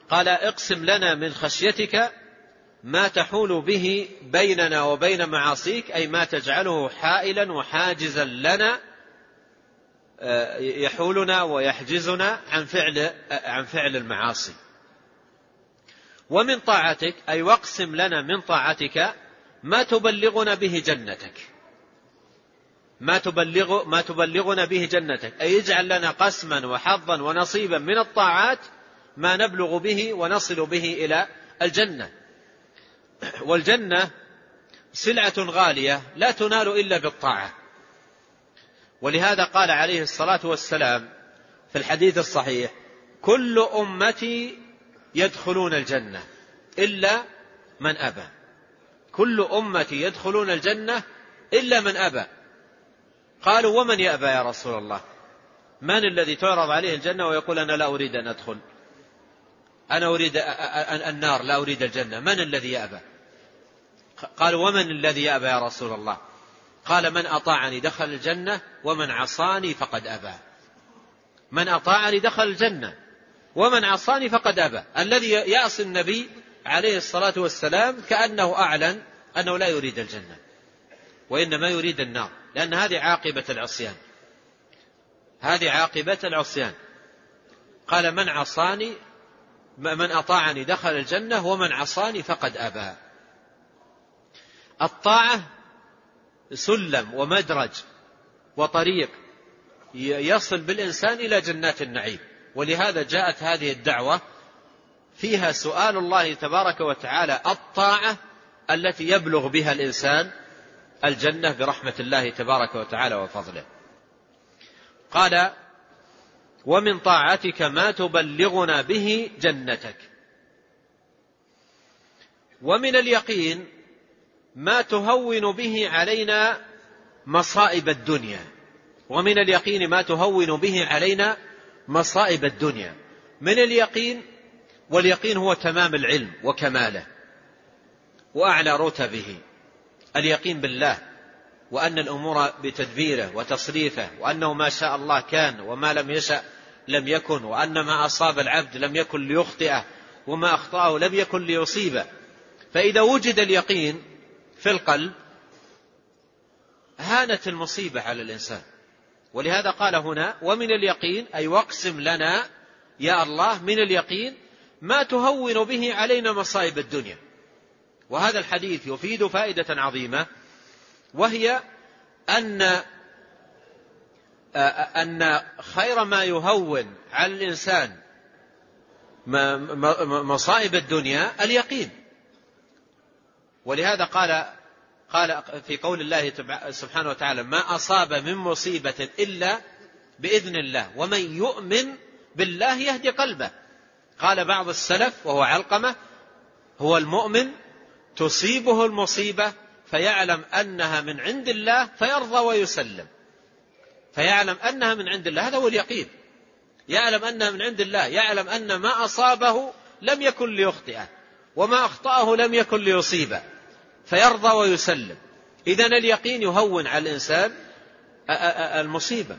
قال اقسم لنا من خشيتك ما تحول به بيننا وبين معاصيك أي ما تجعله حائلا وحاجزا لنا آه، يحولنا ويحجزنا عن فعل عن فعل المعاصي. ومن طاعتك أي واقسم لنا من طاعتك ما تبلغنا به جنتك. ما تبلغ ما تبلغنا به جنتك. أي اجعل لنا قسما وحظا ونصيبا من الطاعات ما نبلغ به ونصل به إلى الجنة. والجنة سلعة غالية لا تنال إلا بالطاعة. ولهذا قال عليه الصلاة والسلام في الحديث الصحيح كل أمتي يدخلون الجنة إلا من أبى. كل أمتي يدخلون الجنة إلا من أبى. قالوا ومن يأبى يا رسول الله؟ من الذي تعرض عليه الجنة ويقول أنا لا أريد أن أدخل؟ أنا أريد النار لا أريد الجنة. من الذي يأبى قالوا ومن الذي يأبى يا رسول الله؟ قال من أطاعني دخل الجنة ومن عصاني فقد أبى. من أطاعني دخل الجنة. ومن عصاني فقد أبى. الذي يعصي النبي عليه الصلاة والسلام كأنه أعلن أنه لا يريد الجنة وإنما يريد النار لأن هذه عاقبة العصيان. هذه عاقبة العصيان. قال من عصاني من أطاعني دخل الجنة ومن عصاني فقد أبى. الطاعة سلم ومدرج وطريق يصل بالإنسان إلى جنات النعيم. ولهذا جاءت هذه الدعوة فيها سؤال الله تبارك وتعالى الطاعة التي يبلغ بها الإنسان الجنة برحمة الله تبارك وتعالى وفضله. قال ومن طاعتك ما تبلغنا به جنتك. ومن اليقين ما تهون به علينا مصائب الدنيا. ومن اليقين ما تهون به علينا مصائب الدنيا. من اليقين؟ واليقين هو تمام العلم وكماله. وأعلى رتبه. اليقين بالله. وأن الأمور بتدبيره وتصريفه. وأنه ما شاء الله كان وما لم يشأ لم يكن. وأن ما أصاب العبد لم يكن ليخطئه. وما أخطأه لم يكن ليصيبه. فإذا وجد اليقين في القلب هانت المصيبة على الإنسان. ولهذا قال هنا ومن اليقين أي واقسم لنا يا الله من اليقين ما تهون به علينا مصائب الدنيا. وهذا الحديث يفيد فائدة عظيمة وهي أن أن خير ما يهون على الإنسان مصائب الدنيا اليقين. ولهذا قال قال في قول الله سبحانه وتعالى ما أصاب من مصيبة إلا بإذن الله ومن يؤمن بالله يهدي قلبه. قال بعض السلف وهو علقمة هو المؤمن تصيبه المصيبة فيعلم أنها من عند الله فيرضى ويسلم. فيعلم أنها من عند الله هذا هو اليقين. يعلم أنها من عند الله يعلم أن ما أصابه لم يكن ليخطئه وما أخطأه لم يكن ليصيبه. فيرضى ويسلم. إذا اليقين يهون على الإنسان المصيبة.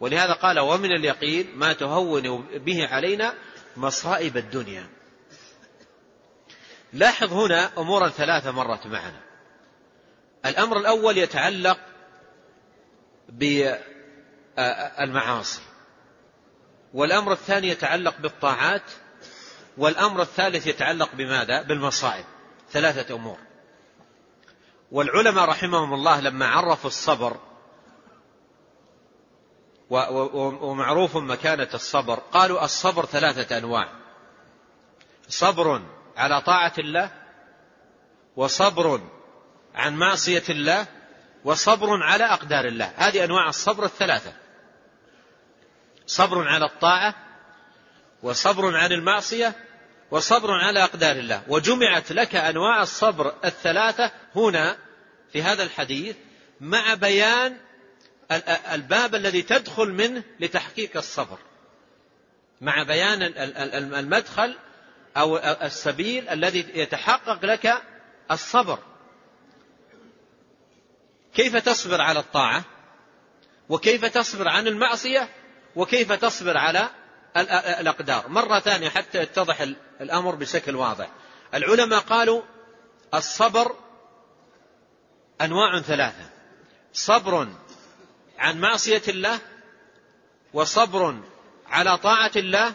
ولهذا قال ومن اليقين ما تهون به علينا مصائب الدنيا. لاحظ هنا أمورا ثلاثة مرت معنا. الأمر الأول يتعلق بالمعاصي والأمر الثاني يتعلق بالطاعات. والأمر الثالث يتعلق بماذا؟ بالمصائب. ثلاثة أمور. والعلماء رحمهم الله لما عرفوا الصبر ومعروف مكانة الصبر قالوا الصبر ثلاثة أنواع. صبر على طاعة الله وصبر عن معصية الله وصبر على أقدار الله. هذه أنواع الصبر الثلاثة. صبر على الطاعة وصبر عن المعصية وصبر على أقدار الله. وجمعت لك أنواع الصبر الثلاثة هنا في هذا الحديث مع بيان الباب الذي تدخل منه لتحقيق الصبر. مع بيان المدخل أو السبيل الذي يتحقق لك الصبر. كيف تصبر على الطاعة؟ وكيف تصبر عن المعصية؟ وكيف تصبر على الأقدار. مرة ثانية حتى يتضح الأمر بشكل واضح. العلماء قالوا الصبر أنواع ثلاثة. صبر عن معصية الله وصبر على طاعة الله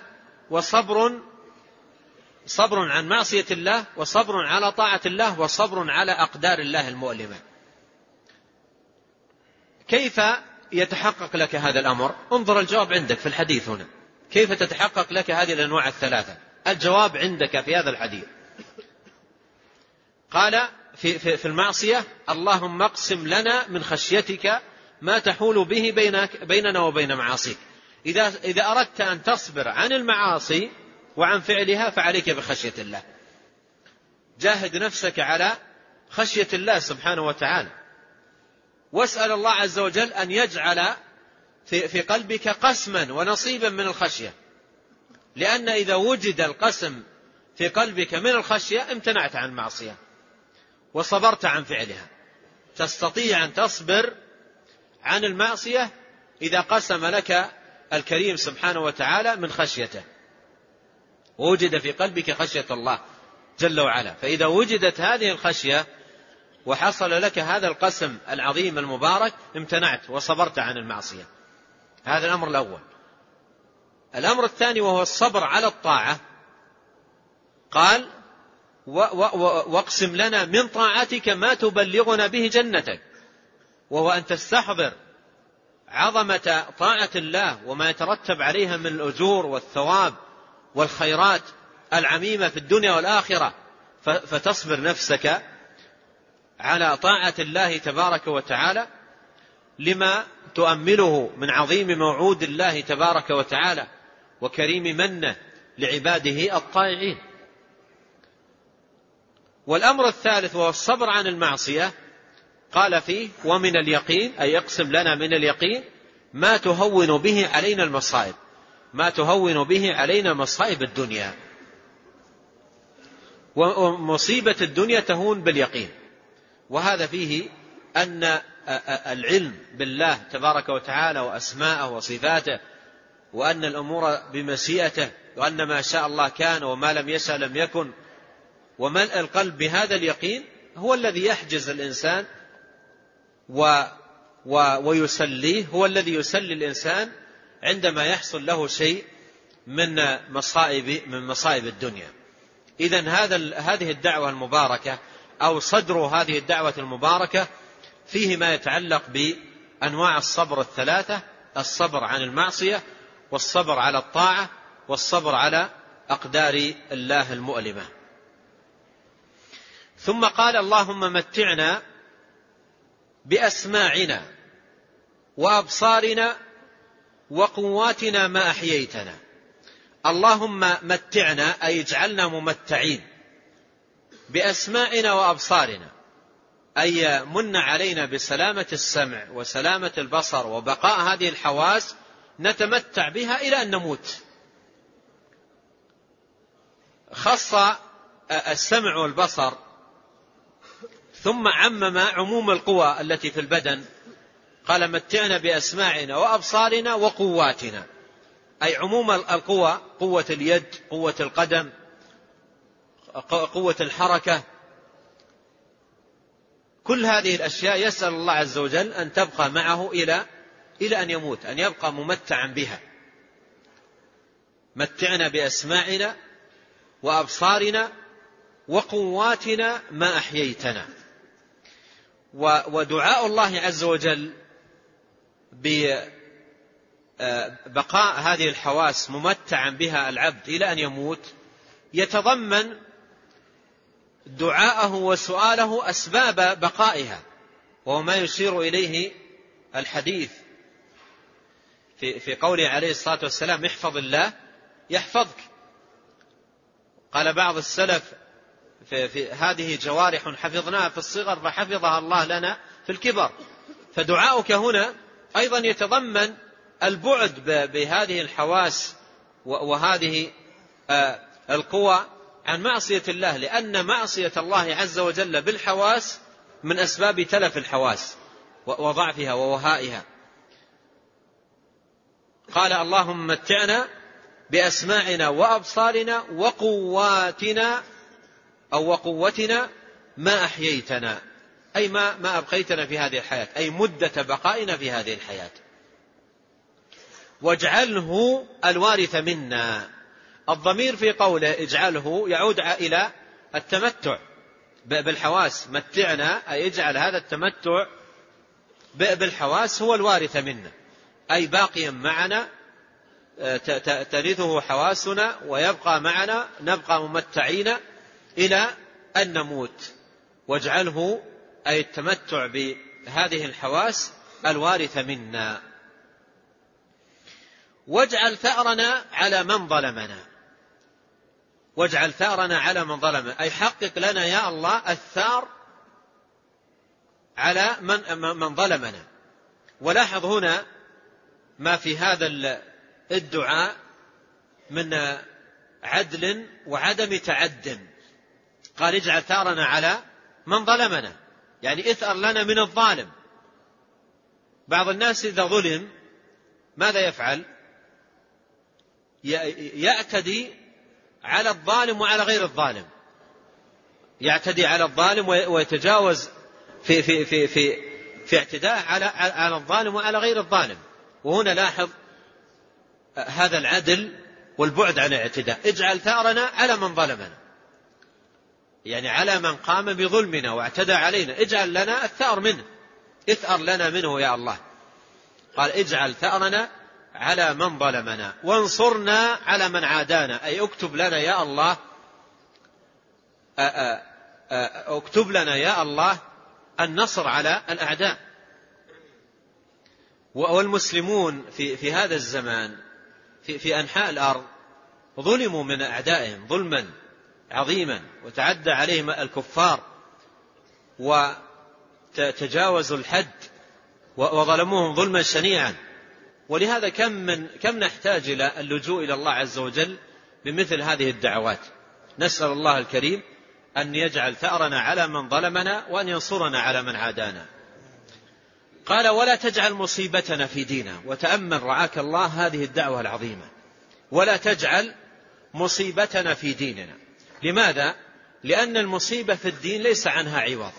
وصبر صبر عن معصية الله وصبر على طاعة الله وصبر على أقدار الله المؤلمة. كيف يتحقق لك هذا الأمر؟ انظر الجواب عندك في الحديث هنا. كيف تتحقق لك هذه الأنواع الثلاثة؟ الجواب عندك في هذا الحديث. قال في, في, في المعصية اللهم اقسم لنا من خشيتك ما تحول به بينك بيننا وبين معاصيك. إذا, إذا أردت أن تصبر عن المعاصي وعن فعلها فعليك بخشية الله. جاهد نفسك على خشية الله سبحانه وتعالى. واسأل الله عز وجل أن يجعل في, في قلبك قسما ونصيبا من الخشية. لأن إذا وجد القسم في قلبك من الخشية امتنعت عن المعصية وصبرت عن فعلها. تستطيع أن تصبر عن المعصية إذا قسم لك الكريم سبحانه وتعالى من خشيته. ووجد في قلبك خشية الله جل وعلا. فإذا وجدت هذه الخشية وحصل لك هذا القسم العظيم المبارك امتنعت وصبرت عن المعصية. هذا الأمر الأول. الأمر الثاني وهو الصبر على الطاعة. قال واقسم لنا من طاعتك ما تبلغنا به جنتك. وهو أن تستحضر عظمة طاعة الله وما يترتب عليها من الأجور والثواب والخيرات العميمة في الدنيا والآخرة. فتصبر نفسك على طاعة الله تبارك وتعالى لما تؤمله من عظيم موعود الله تبارك وتعالى وكريم منه لعباده الطائعين. والأمر الثالث وهو الصبر عن المعصية. قال فيه ومن اليقين أي يقسم لنا من اليقين ما تهون به علينا المصائب. ما تهون به علينا مصائب الدنيا. ومصيبة الدنيا تهون باليقين. وهذا فيه أن العلم بالله تبارك وتعالى وأسماءه وصفاته وأن الأمور بمشيئته وأن ما شاء الله كان وما لم يشاء لم يكن وملء القلب بهذا اليقين هو الذي يحجز الإنسان و و ويسليه هو الذي يسلي الإنسان عندما يحصل له شيء من مصائب من مصائب الدنيا. إذا هذا هذه الدعوة المباركة أو صدر هذه الدعوة المباركة فيه ما يتعلق بأنواع الصبر الثلاثة الصبر عن المعصية والصبر على الطاعة والصبر على أقدار الله المؤلمة. ثم قال اللهم متعنا بأسماعنا وأبصارنا وقواتنا ما أحييتنا. اللهم متعنا أي اجعلنا ممتعين بأسماعنا وأبصارنا. أي من علينا بسلامة السمع وسلامة البصر وبقاء هذه الحواس نتمتع بها إلى أن نموت. خص السمع والبصر ثم عمم عموم القوى التي في البدن. قال متعنا بأسماعنا وأبصارنا وقواتنا. أي عموم القوى قوة اليد قوة القدم قوة الحركة كل هذه الأشياء يسأل الله عز وجل أن تبقى معه إلى إلى أن يموت أن يبقى ممتعا بها. متعنا بأسماعنا وأبصارنا وقواتنا ما أحييتنا. ودعاء الله عز وجل ببقاء هذه الحواس ممتعا بها العبد إلى أن يموت يتضمن دعاءه وسؤاله أسباب بقائها وهو ما يشير إليه الحديث. في, في قوله عليه الصلاة والسلام احفظ الله يحفظك. قال بعض السلف في, في هذه جوارح حفظناها في الصغر فحفظها الله لنا في الكبر. فدعاؤك هنا أيضا يتضمن البعد بهذه الحواس وهذه آه، القوى عن معصية الله لأن معصية الله عز وجل بالحواس من أسباب تلف الحواس وضعفها ووهائها. قال اللهم متعنا بأسماعنا وأبصارنا وقواتنا أو وقوتنا ما أحييتنا. أي ما, ما أبقيتنا في هذه الحياة أي مدة بقائنا في هذه الحياة. واجعله الوارث منا. الضمير في قوله اجعله يعود إلى التمتع. بالحواس. متعنا أي اجعل هذا التمتع. بالحواس هو الوارث منا. أي باقيا معنا ترثه حواسنا ويبقى معنا نبقى ممتعين إلى أن نموت. واجعله أي التمتع بهذه الحواس الوارث منا. واجعل ثأرنا على من ظلمنا. واجعل ثأرنا على من ظلمنا أي حقق لنا يا الله الثار على من, من ظلمنا. ولاحظ هنا ما في هذا الدعاء من عدل وعدم تعد. قال اجعل ثارنا على من ظلمنا. يعني اثأر لنا من الظالم. بعض الناس إذا ظلم ماذا يفعل؟ يعتدي على الظالم وعلى غير الظالم. يعتدي على الظالم ويتجاوز في في في في في اعتداء على على الظالم وعلى غير الظالم. وهنا لاحظ هذا العدل والبعد عن الاعتداء. اجعل ثارنا على من ظلمنا. يعني على من قام بظلمنا واعتدى علينا. اجعل لنا الثأر منه. اثأر لنا منه يا الله. قال اجعل ثأرنا على من ظلمنا. وانصرنا على من عادانا. أي اكتب لنا يا الله اكتب لنا يا الله النصر على الأعداء. والمسلمون في, في هذا الزمان في, في أنحاء الأرض ظلموا من أعدائهم ظلما عظيما وتعدى عليهم الكفار وتجاوزوا الحد وظلموهم ظلما شنيعا. ولهذا كم من كم نحتاج إلى اللجوء إلى الله عز وجل بمثل هذه الدعوات؟ نسأل الله الكريم أن يجعل ثأرنا على من ظلمنا وأن ينصرنا على من عادانا. قال ولا تجعل مصيبتنا في دينا وتأمل رعاك الله هذه الدعوة العظيمة. ولا تجعل مصيبتنا في ديننا. لماذا؟ لأن المصيبة في الدين ليس عنها عوض.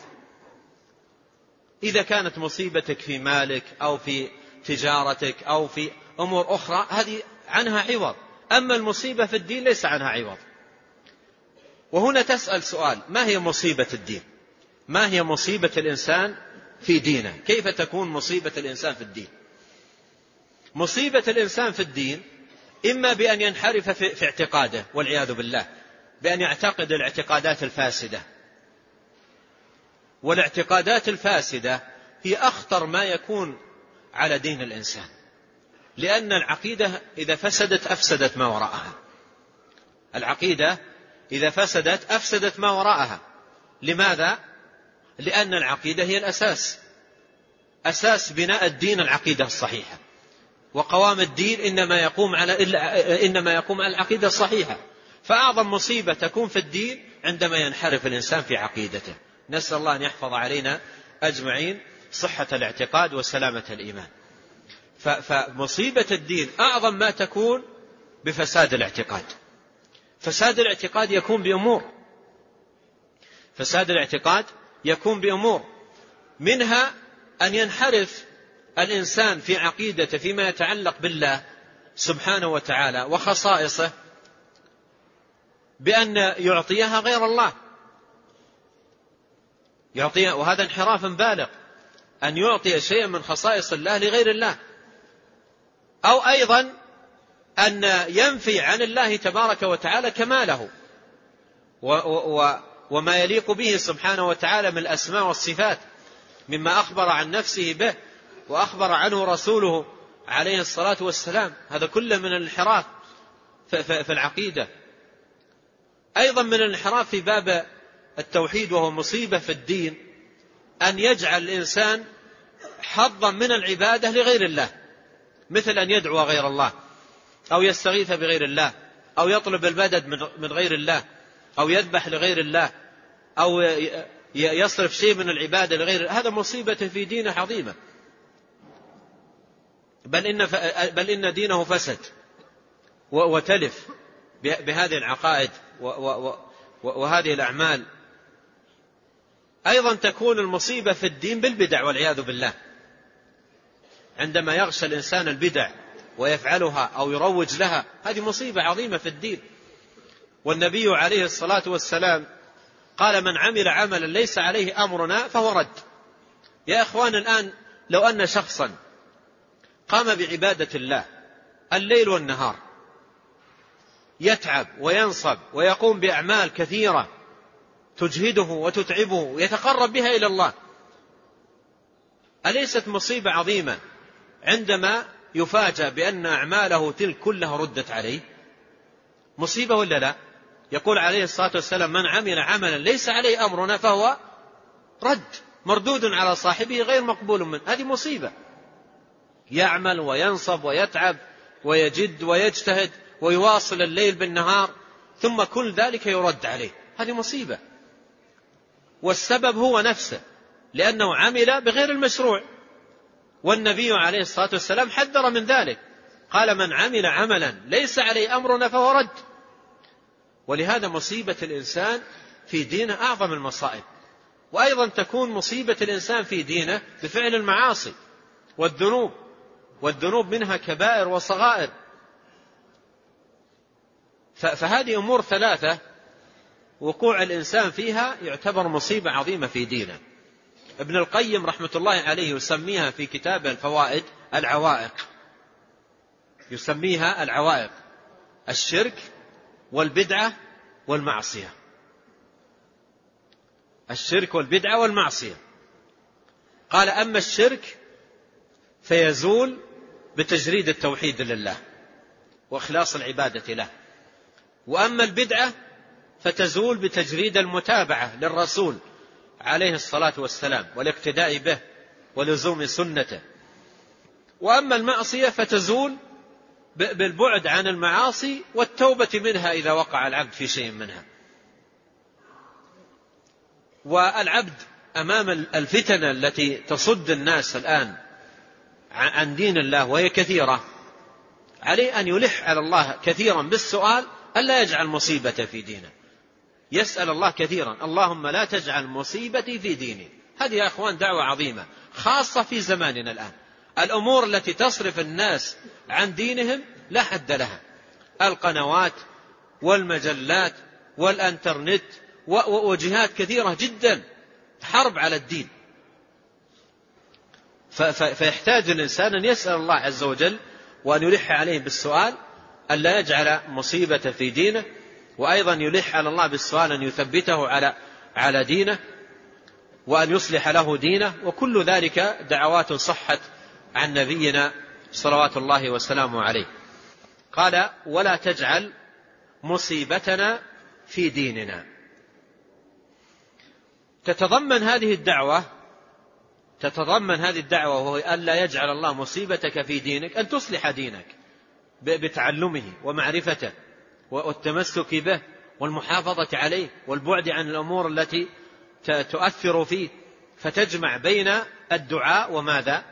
إذا كانت مصيبتك في مالك أو في تجارتك أو في أمور أخرى هذه عنها عوض. أما المصيبة في الدين ليس عنها عوض. وهنا تسأل سؤال ما هي مصيبة الدين؟ ما هي مصيبة الإنسان في دينه؟ كيف تكون مصيبة الإنسان في الدين؟ مصيبة الإنسان في الدين إما بأن ينحرف في اعتقاده والعياذ بالله بأن يعتقد الاعتقادات الفاسدة. والاعتقادات الفاسدة هي أخطر ما يكون على دين الإنسان. لأن العقيدة إذا فسدت أفسدت ما وراءها. العقيدة إذا فسدت أفسدت ما وراءها. لماذا؟ لأن العقيدة هي الأساس. أساس بناء الدين العقيدة الصحيحة. وقوام الدين إنما يقوم على إنما يقوم على العقيدة الصحيحة. فأعظم مصيبة تكون في الدين عندما ينحرف الإنسان في عقيدته. نسأل الله أن يحفظ علينا أجمعين. صحة الاعتقاد وسلامة الإيمان. فمصيبة الدين أعظم ما تكون بفساد الاعتقاد. فساد الاعتقاد يكون بأمور. فساد الاعتقاد يكون بأمور. منها أن ينحرف الإنسان في عقيدته فيما يتعلق بالله سبحانه وتعالى وخصائصه بأن يعطيها غير الله. يعطيها وهذا انحراف بالغ. أن يعطي شيئا من خصائص الله لغير الله. أو أيضا أن ينفي عن الله تبارك وتعالى كماله. وما يليق به سبحانه وتعالى من الأسماء والصفات مما أخبر عن نفسه به وأخبر عنه رسوله عليه الصلاة والسلام. هذا كله من الانحراف في العقيدة. أيضا من الانحراف في باب التوحيد وهو مصيبة في الدين. أن يجعل الإنسان حظا من العبادة لغير الله مثل أن يدعو غير الله أو يستغيث بغير الله أو يطلب المدد من غير الله أو يذبح لغير الله أو يصرف شيء من العبادة لغير هذا مصيبة في دينه عظيمة. بل إن, بل إن دينه فسد وتلف بهذه العقائد وهذه الأعمال. أيضا تكون المصيبة في الدين بالبدع والعياذ بالله. عندما يغشى الإنسان البدع ويفعلها أو يروج لها هذه مصيبة عظيمة في الدين. والنبي عليه الصلاة والسلام قال من عمل عملا ليس عليه أمرنا فهو رد. يا إخوان الآن لو أن شخصا قام بعبادة الله الليل والنهار يتعب وينصب ويقوم بأعمال كثيرة تجهده وتتعبه ويتقرب بها إلى الله. أليست مصيبة عظيمة عندما يفاجأ بأن أعماله تلك كلها ردت عليه؟ مصيبة ولا لا؟ يقول عليه الصلاة والسلام من عمل عملا ليس عليه أمرنا فهو رد مردود على صاحبه غير مقبول منه. هذه مصيبة. يعمل وينصب ويتعب ويجد ويجتهد ويواصل الليل بالنهار ثم كل ذلك يرد عليه. هذه مصيبة. والسبب هو نفسه لأنه عمل بغير المشروع. والنبي عليه الصلاة والسلام حذر من ذلك قال من عمل عملا ليس عليه أمرنا فهو رد. ولهذا مصيبة الإنسان في دينه أعظم المصائب. وأيضا تكون مصيبة الإنسان في دينه بفعل المعاصي والذنوب والذنوب منها كبائر وصغائر. فهذه أمور ثلاثة وقوع الإنسان فيها يعتبر مصيبة عظيمة في دينه. ابن القيم رحمة الله عليه يسميها في كتابه الفوائد العوائق. يسميها العوائق. الشرك والبدعة والمعصية. الشرك والبدعة والمعصية. قال أما الشرك فيزول بتجريد التوحيد لله وإخلاص العبادة له. وأما البدعة فتزول بتجريد المتابعة للرسول عليه الصلاة والسلام والاقتداء به ولزوم سنته. وأما المعصية فتزول بالبعد عن المعاصي والتوبة منها إذا وقع العبد في شيء منها. والعبد أمام الفتن التي تصد الناس الآن عن دين الله وهي كثيرة عليه أن يلح على الله كثيرا بالسؤال ألا يجعل مصيبة في دينه. يسأل الله كثيرا. اللهم لا تجعل مصيبتي في ديني. هذه يا أخوان دعوة عظيمة خاصة في زماننا الآن. الأمور التي تصرف الناس عن دينهم لا حد لها. القنوات والمجلات والإنترنت وجهات كثيرة جدا حرب على الدين. فيحتاج الإنسان أن يسأل الله عز وجل وأن يلح عليه بالسؤال أن لا يجعل مصيبة في دينه وأيضا يلح على الله بالسؤال أن يثبته على على دينه وأن يصلح له دينه وكل ذلك دعوات صحت عن نبينا صلوات الله وسلامه عليه. قال ولا تجعل مصيبتنا في ديننا. تتضمن هذه الدعوة تتضمن هذه الدعوة وهو أن لا يجعل الله مصيبتك في دينك أن تصلح دينك بتعلمه ومعرفته. والتمسك به والمحافظة عليه والبعد عن الأمور التي تؤثر فيه فتجمع بين الدعاء وماذا؟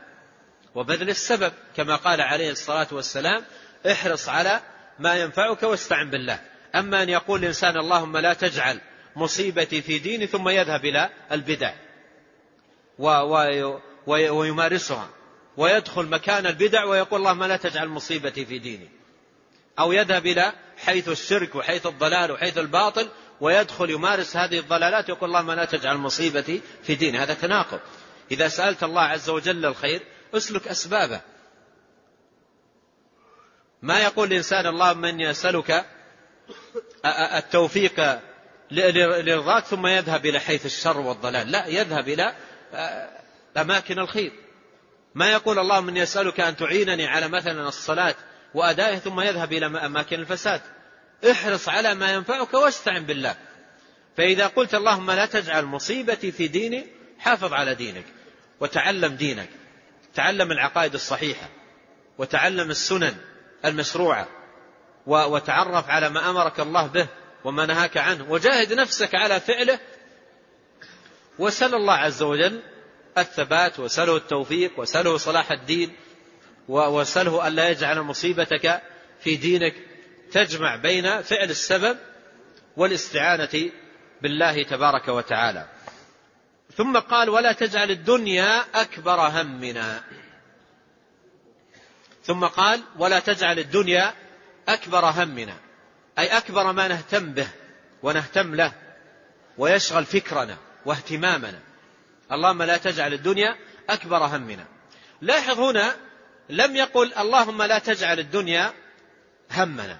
وبذل السبب كما قال عليه الصلاة والسلام احرص على ما ينفعك واستعن بالله. أما أن يقول الإنسان اللهم لا تجعل مصيبتي في ديني ثم يذهب إلى البدع ويمارسها ويدخل مكان البدع ويقول اللهم لا تجعل مصيبتي في ديني. أو يذهب إلى حيث الشرك وحيث الضلال وحيث الباطل ويدخل يمارس هذه الضلالات يقول اللهم لا تجعل مصيبتي في ديني. هذا تناقض. إذا سألت الله عز وجل الخير اسلك أسبابه. ما يقول الإنسان اللهم إني أسألك التوفيق لرضاك ثم يذهب إلى حيث الشر والضلال. لا يذهب إلى أماكن الخير. ما يقول اللهم إني أسألك أن تعينني على مثلا الصلاة وأدائه ثم يذهب إلى أماكن الفساد. احرص على ما ينفعك واستعن بالله. فإذا قلت اللهم لا تجعل مصيبتي في ديني حافظ على دينك وتعلم دينك. تعلم العقائد الصحيحة وتعلم السنن المشروعة وتعرف على ما أمرك الله به وما نهاك عنه وجاهد نفسك على فعله. وسل الله عز وجل الثبات وسله التوفيق وسله صلاح الدين. وسله ألا يجعل مصيبتك في دينك تجمع بين فعل السبب والاستعانة بالله تبارك وتعالى. ثم قال ولا تجعل الدنيا أكبر همنا. ثم قال ولا تجعل الدنيا أكبر همنا. أي أكبر ما نهتم به ونهتم له ويشغل فكرنا واهتمامنا. اللهم لا تجعل الدنيا أكبر همنا. لاحظ هنا لم يقل اللهم لا تجعل الدنيا همنا.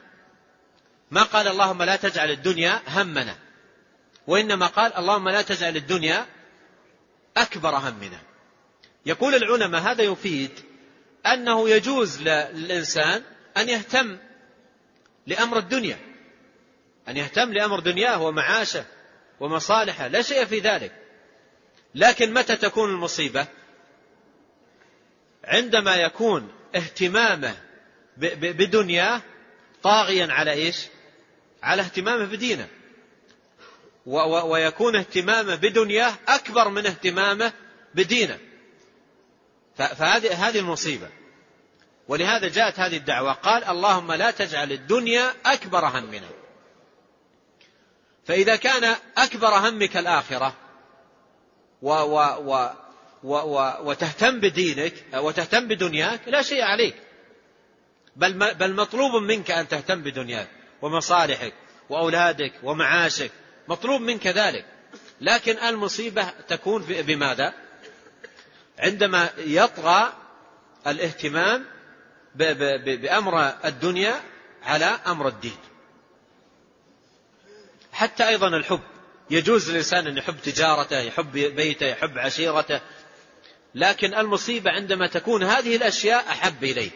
ما قال اللهم لا تجعل الدنيا همنا. وإنما قال اللهم لا تجعل الدنيا أكبر همنا. يقول العلماء هذا يفيد أنه يجوز للإنسان أن يهتم لأمر الدنيا. أن يهتم لأمر دنياه ومعاشه ومصالحه لا شيء في ذلك. لكن متى تكون المصيبة؟ عندما يكون اهتمامه بدنياه طاغيا على إيش؟ على اهتمامه بدينه. ويكون اهتمامه بدنياه أكبر من اهتمامه بدينه. فهذه هذه المصيبة. ولهذا جاءت هذه الدعوة. قال اللهم لا تجعل الدنيا أكبر همنا. فإذا كان أكبر همك و و و وتهتم بدينك وتهتم بدنياك لا شيء عليك. بل بل مطلوب منك أن تهتم بدنياك ومصالحك وأولادك ومعاشك. مطلوب منك ذلك. لكن المصيبة تكون بماذا؟ عندما يطغى الاهتمام بأمر الدنيا على أمر الدين. حتى أيضا الحب. يجوز للإنسان أن يحب تجارته يحب بيته يحب عشيرته لكن المصيبة عندما تكون هذه الأشياء أحب إليه.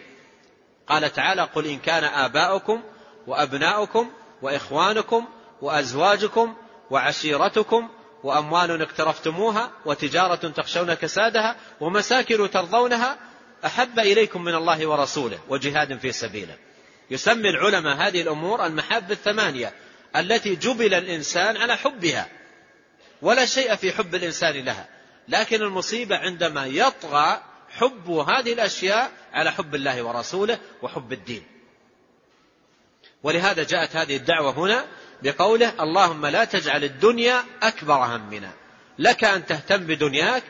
قال تعالى قل إن كان آباؤكم وأبناؤكم وإخوانكم وأزواجكم وعشيرتكم وأموال اقترفتموها وتجارة تخشون كسادها ومساكن ترضونها أحب إليكم من الله ورسوله وجهاد في سبيله. يسمي العلماء هذه الأمور المحاب الثمانية التي جبل الإنسان على حبها. ولا شيء في حب الإنسان لها. لكن المصيبة عندما يطغى حب هذه الأشياء على حب الله ورسوله وحب الدين. ولهذا جاءت هذه الدعوة هنا بقوله اللهم لا تجعل الدنيا أكبر همنا. لك أن تهتم بدنياك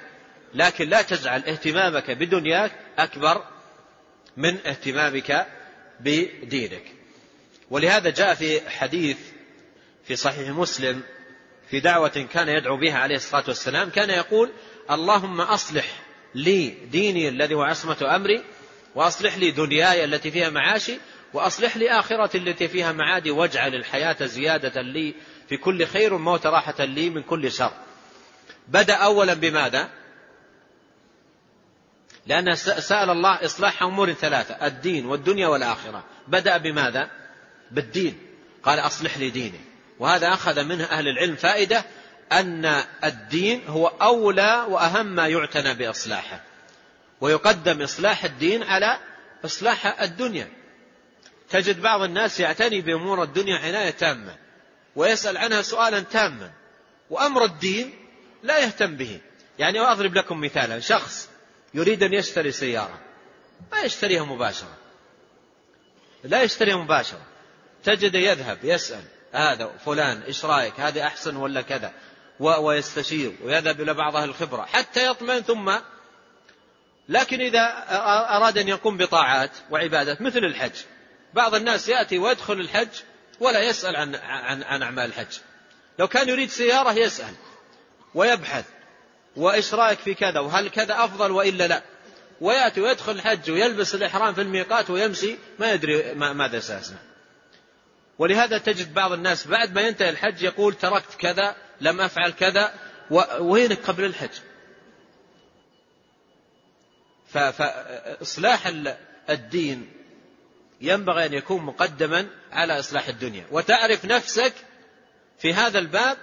لكن لا تجعل اهتمامك بدنياك أكبر من اهتمامك بدينك. ولهذا جاء في حديث في صحيح مسلم في دعوة كان يدعو بها عليه الصلاة والسلام كان يقول اللهم أصلح لي ديني الذي هو عصمة أمري وأصلح لي دنياي التي فيها معاشي وأصلح لي آخرتي التي فيها معادي واجعل الحياة زيادة لي في كل خير والموت راحة لي من كل شر. بدأ أولا بماذا؟ لأنه سأل الله إصلاح أمور ثلاثة الدين والدنيا والآخرة. بدأ بماذا؟ بالدين. قال أصلح لي ديني. وهذا أخذ منه أهل العلم فائدة أن الدين هو أولى وأهم ما يعتنى بإصلاحه. ويقدم إصلاح الدين على إصلاح الدنيا. تجد بعض الناس يعتني بأمور الدنيا عناية تامة ويسأل عنها سؤالا تاما وأمر الدين لا يهتم به. يعني أضرب لكم مثالا شخص يريد أن يشتري سيارة ما يشتريها مباشرة. لا يشتريها مباشرة. تجد يذهب يسأل هذا فلان إيش رأيك؟ هذه أحسن ولا كذا؟ ويستشير ويذهب إلى بعض أهل الخبرة حتى يطمئن ثم لكن إذا أراد أن يقوم بطاعات وعبادات مثل الحج بعض الناس يأتي ويدخل الحج ولا يسأل عن, عن, عن أعمال الحج لو كان يريد سيارة يسأل ويبحث وإيش رأيك في كذا وهل كذا أفضل وإلا لا ويأتي ويدخل الحج ويلبس الإحرام في الميقات ويمشي ما يدري ماذا سيصنع ولهذا تجد بعض الناس بعد ما ينتهي الحج يقول تركت كذا لم أفعل كذا وينك قبل الحج؟ فإصلاح الدين ينبغي أن يكون مقدما على إصلاح الدنيا. وتعرف نفسك في هذا الباب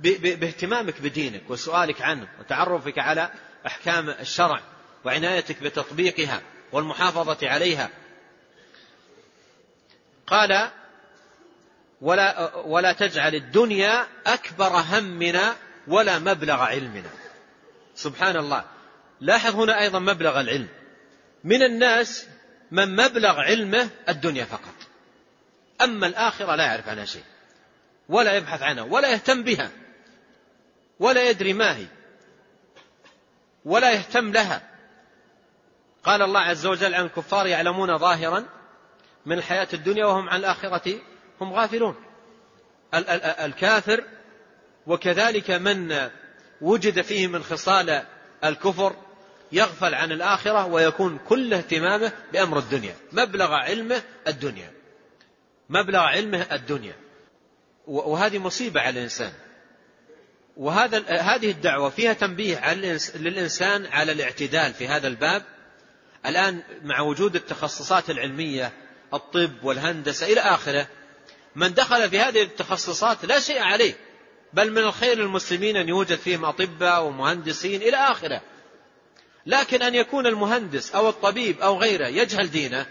باهتمامك بدينك وسؤالك عنه وتعرفك على أحكام الشرع وعنايتك بتطبيقها والمحافظة عليها. قال ولا, ولا تجعل الدنيا أكبر همنا ولا مبلغ علمنا. سبحان الله. لاحظ هنا أيضا مبلغ العلم. من الناس من مبلغ علمه الدنيا فقط. أما الآخرة لا يعرف عنها شيء. ولا يبحث عنها ولا يهتم بها. ولا يدري ما هي. ولا يهتم لها. قال الله عز وجل عن الكفار يعلمون ظاهرا من الحياة الدنيا وهم عن الآخرة هم غافلون. الكافر وكذلك من وجد فيه من خصال الكفر يغفل عن الآخرة ويكون كل اهتمامه بأمر الدنيا مبلغ علمه الدنيا مبلغ علمه الدنيا. وهذه مصيبة على الإنسان. وهذا هذه الدعوة فيها تنبيه للإنسان على الاعتدال في هذا الباب. الآن مع وجود التخصصات العلمية الطب والهندسة إلى آخره من دخل في هذه التخصصات لا شيء عليه بل من الخير للمسلمين أن يوجد فيهم أطباء ومهندسين إلى آخره. لكن أن يكون المهندس أو الطبيب أو غيره يجهل دينه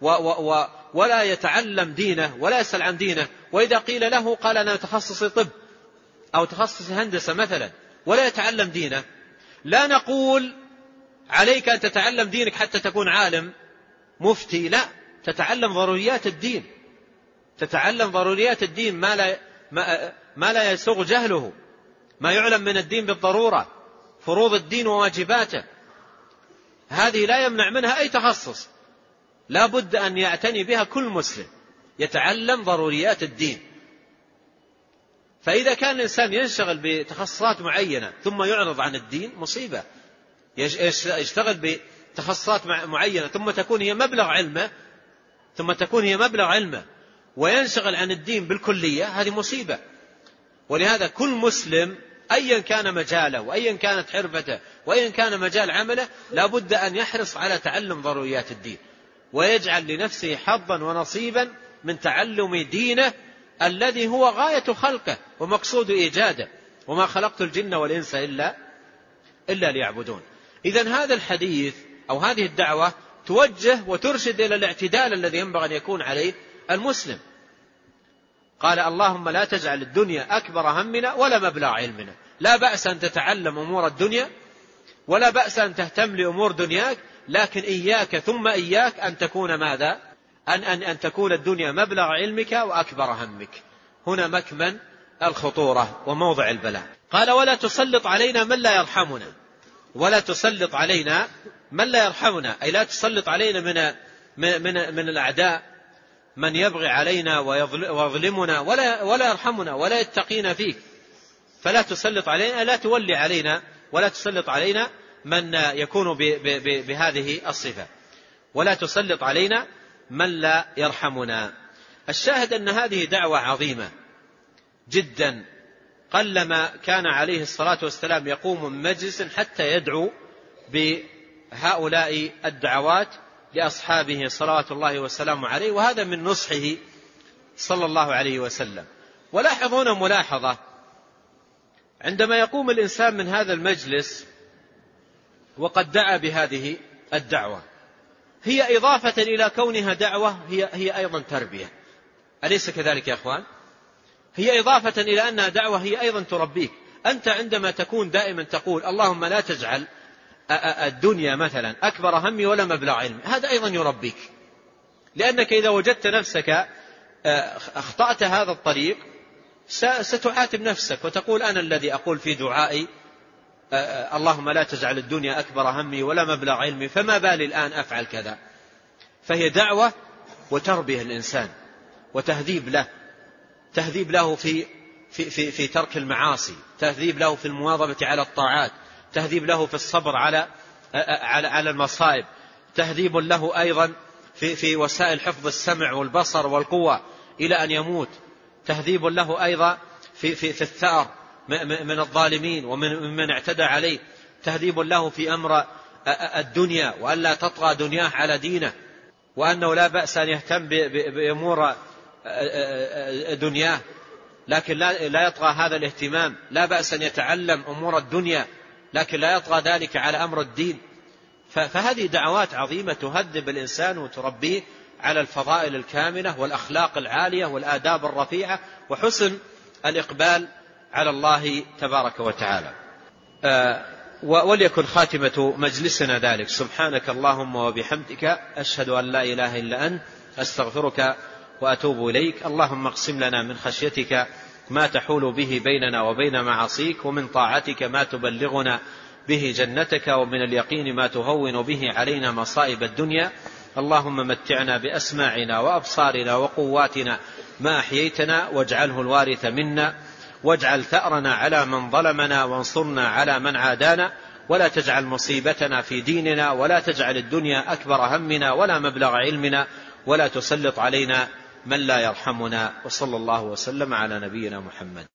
و و و ولا يتعلم دينه ولا يسأل عن دينه وإذا قيل له قال أنا تخصصي طب أو تخصصي هندسة مثلا ولا يتعلم دينه لا نقول عليك أن تتعلم دينك حتى تكون عالم مفتي لا تتعلم ضروريات الدين. تتعلم ضروريات الدين ما لا ما, لا يسوغ جهله ما يعلم من الدين بالضرورة فروض الدين وواجباته. هذه لا يمنع منها أي تخصص. لا بد أن يعتني بها كل مسلم يتعلم ضروريات الدين. فإذا كان الإنسان ينشغل بتخصصات معينة ثم يعرض عن الدين مصيبة. يشتغل بتخصصات معينة ثم تكون هي مبلغ علمه ثم تكون هي مبلغ علمه. وينشغل عن الدين بالكلية هذه مصيبة. ولهذا كل مسلم أيا كان مجاله وأيا كانت حرفته وأيا كان مجال عمله لا بد أن يحرص على تعلم ضروريات الدين. ويجعل لنفسه حظا ونصيبا من تعلم دينه الذي هو غاية خلقه ومقصود إيجاده. وما خلقت الجن والإنس إلا إلا ليعبدون. إذا هذا الحديث أو هذه الدعوة توجه وترشد إلى الاعتدال الذي ينبغي أن يكون عليه المسلم. قال اللهم لا تجعل الدنيا أكبر همنا ولا مبلغ علمنا. لا بأس أن تتعلم أمور الدنيا ولا بأس أن تهتم لأمور دنياك لكن إياك ثم إياك أن تكون ماذا؟ أن, أن, أن تكون الدنيا مبلغ علمك وأكبر همك. هنا مكمن الخطورة وموضع البلاء. قال ولا تسلط علينا من لا يرحمنا. ولا تسلط علينا من لا يرحمنا. أي لا تسلط علينا من من من, من الأعداء. من يبغي علينا ويظلمنا ولا ولا يرحمنا ولا يتقينا فيك. فلا تسلط علينا لا تولي علينا ولا تسلط علينا من يكون بهذه الصفة. ولا تسلط علينا من لا يرحمنا. الشاهد أن هذه دعوة عظيمة جدا. قلما كان عليه الصلاة والسلام يقوم من مجلس حتى يدعو بهؤلاء الدعوات لأصحابه صلوات الله وسلامه عليه وهذا من نصحه صلى الله عليه وسلم. ولاحظون ملاحظة. عندما يقوم الإنسان من هذا المجلس وقد دعا بهذه الدعوة. هي إضافة إلى كونها دعوة هي, هي أيضا تربية. أليس كذلك يا أخوان؟ هي إضافة إلى أنها دعوة هي أيضا تربيك. أنت عندما تكون دائما تقول اللهم لا تجعل الدنيا مثلا أكبر همي ولا مبلغ علمي. هذا أيضا يربيك. لأنك إذا وجدت نفسك أخطأت هذا الطريق ستعاتب نفسك وتقول أنا الذي أقول في دعائي اللهم لا تجعل الدنيا أكبر همي ولا مبلغ علمي فما بالي الآن أفعل كذا. فهي دعوة وتربية الإنسان وتهذيب له. تهذيب له في في في في ترك المعاصي، تهذيب له في المواظبة على الطاعات، تهذيب له في الصبر على على على المصائب، تهذيب له أيضا في في وسائل حفظ السمع والبصر والقوة إلى أن يموت، تهذيب له أيضا في في في الثأر من الظالمين ومن من اعتدى عليه، تهذيب له في أمر الدنيا وألا تطغى دنياه على دينه، وأنه لا بأس أن يهتم بأمور دنياه. لكن لا, لا يطغى هذا الاهتمام. لا بأس أن يتعلم أمور الدنيا لكن لا يطغى ذلك على أمر الدين. فهذه دعوات عظيمة تهذب الإنسان وتربيه على الفضائل الكاملة والأخلاق العالية والآداب الرفيعة وحسن الإقبال على الله تبارك وتعالى. وليكن خاتمة مجلسنا ذلك. سبحانك اللهم وبحمدك أشهد أن لا إله إلا أنت أستغفرك وأتوب إليك. اللهم اقسم لنا من خشيتك ما تحول به بيننا وبين معاصيك ومن طاعتك ما تبلغنا به جنتك ومن اليقين ما تهون به علينا مصائب الدنيا. اللهم متعنا بأسماعنا وأبصارنا وقواتنا ما أحييتنا واجعله الوارث منا. واجعل ثأرنا على من ظلمنا وانصرنا على من عادانا. ولا تجعل مصيبتنا في ديننا ولا تجعل الدنيا أكبر همنا ولا مبلغ علمنا. ولا تسلط علينا من لا يرحمنا وصلى الله وسلم على نبينا محمد.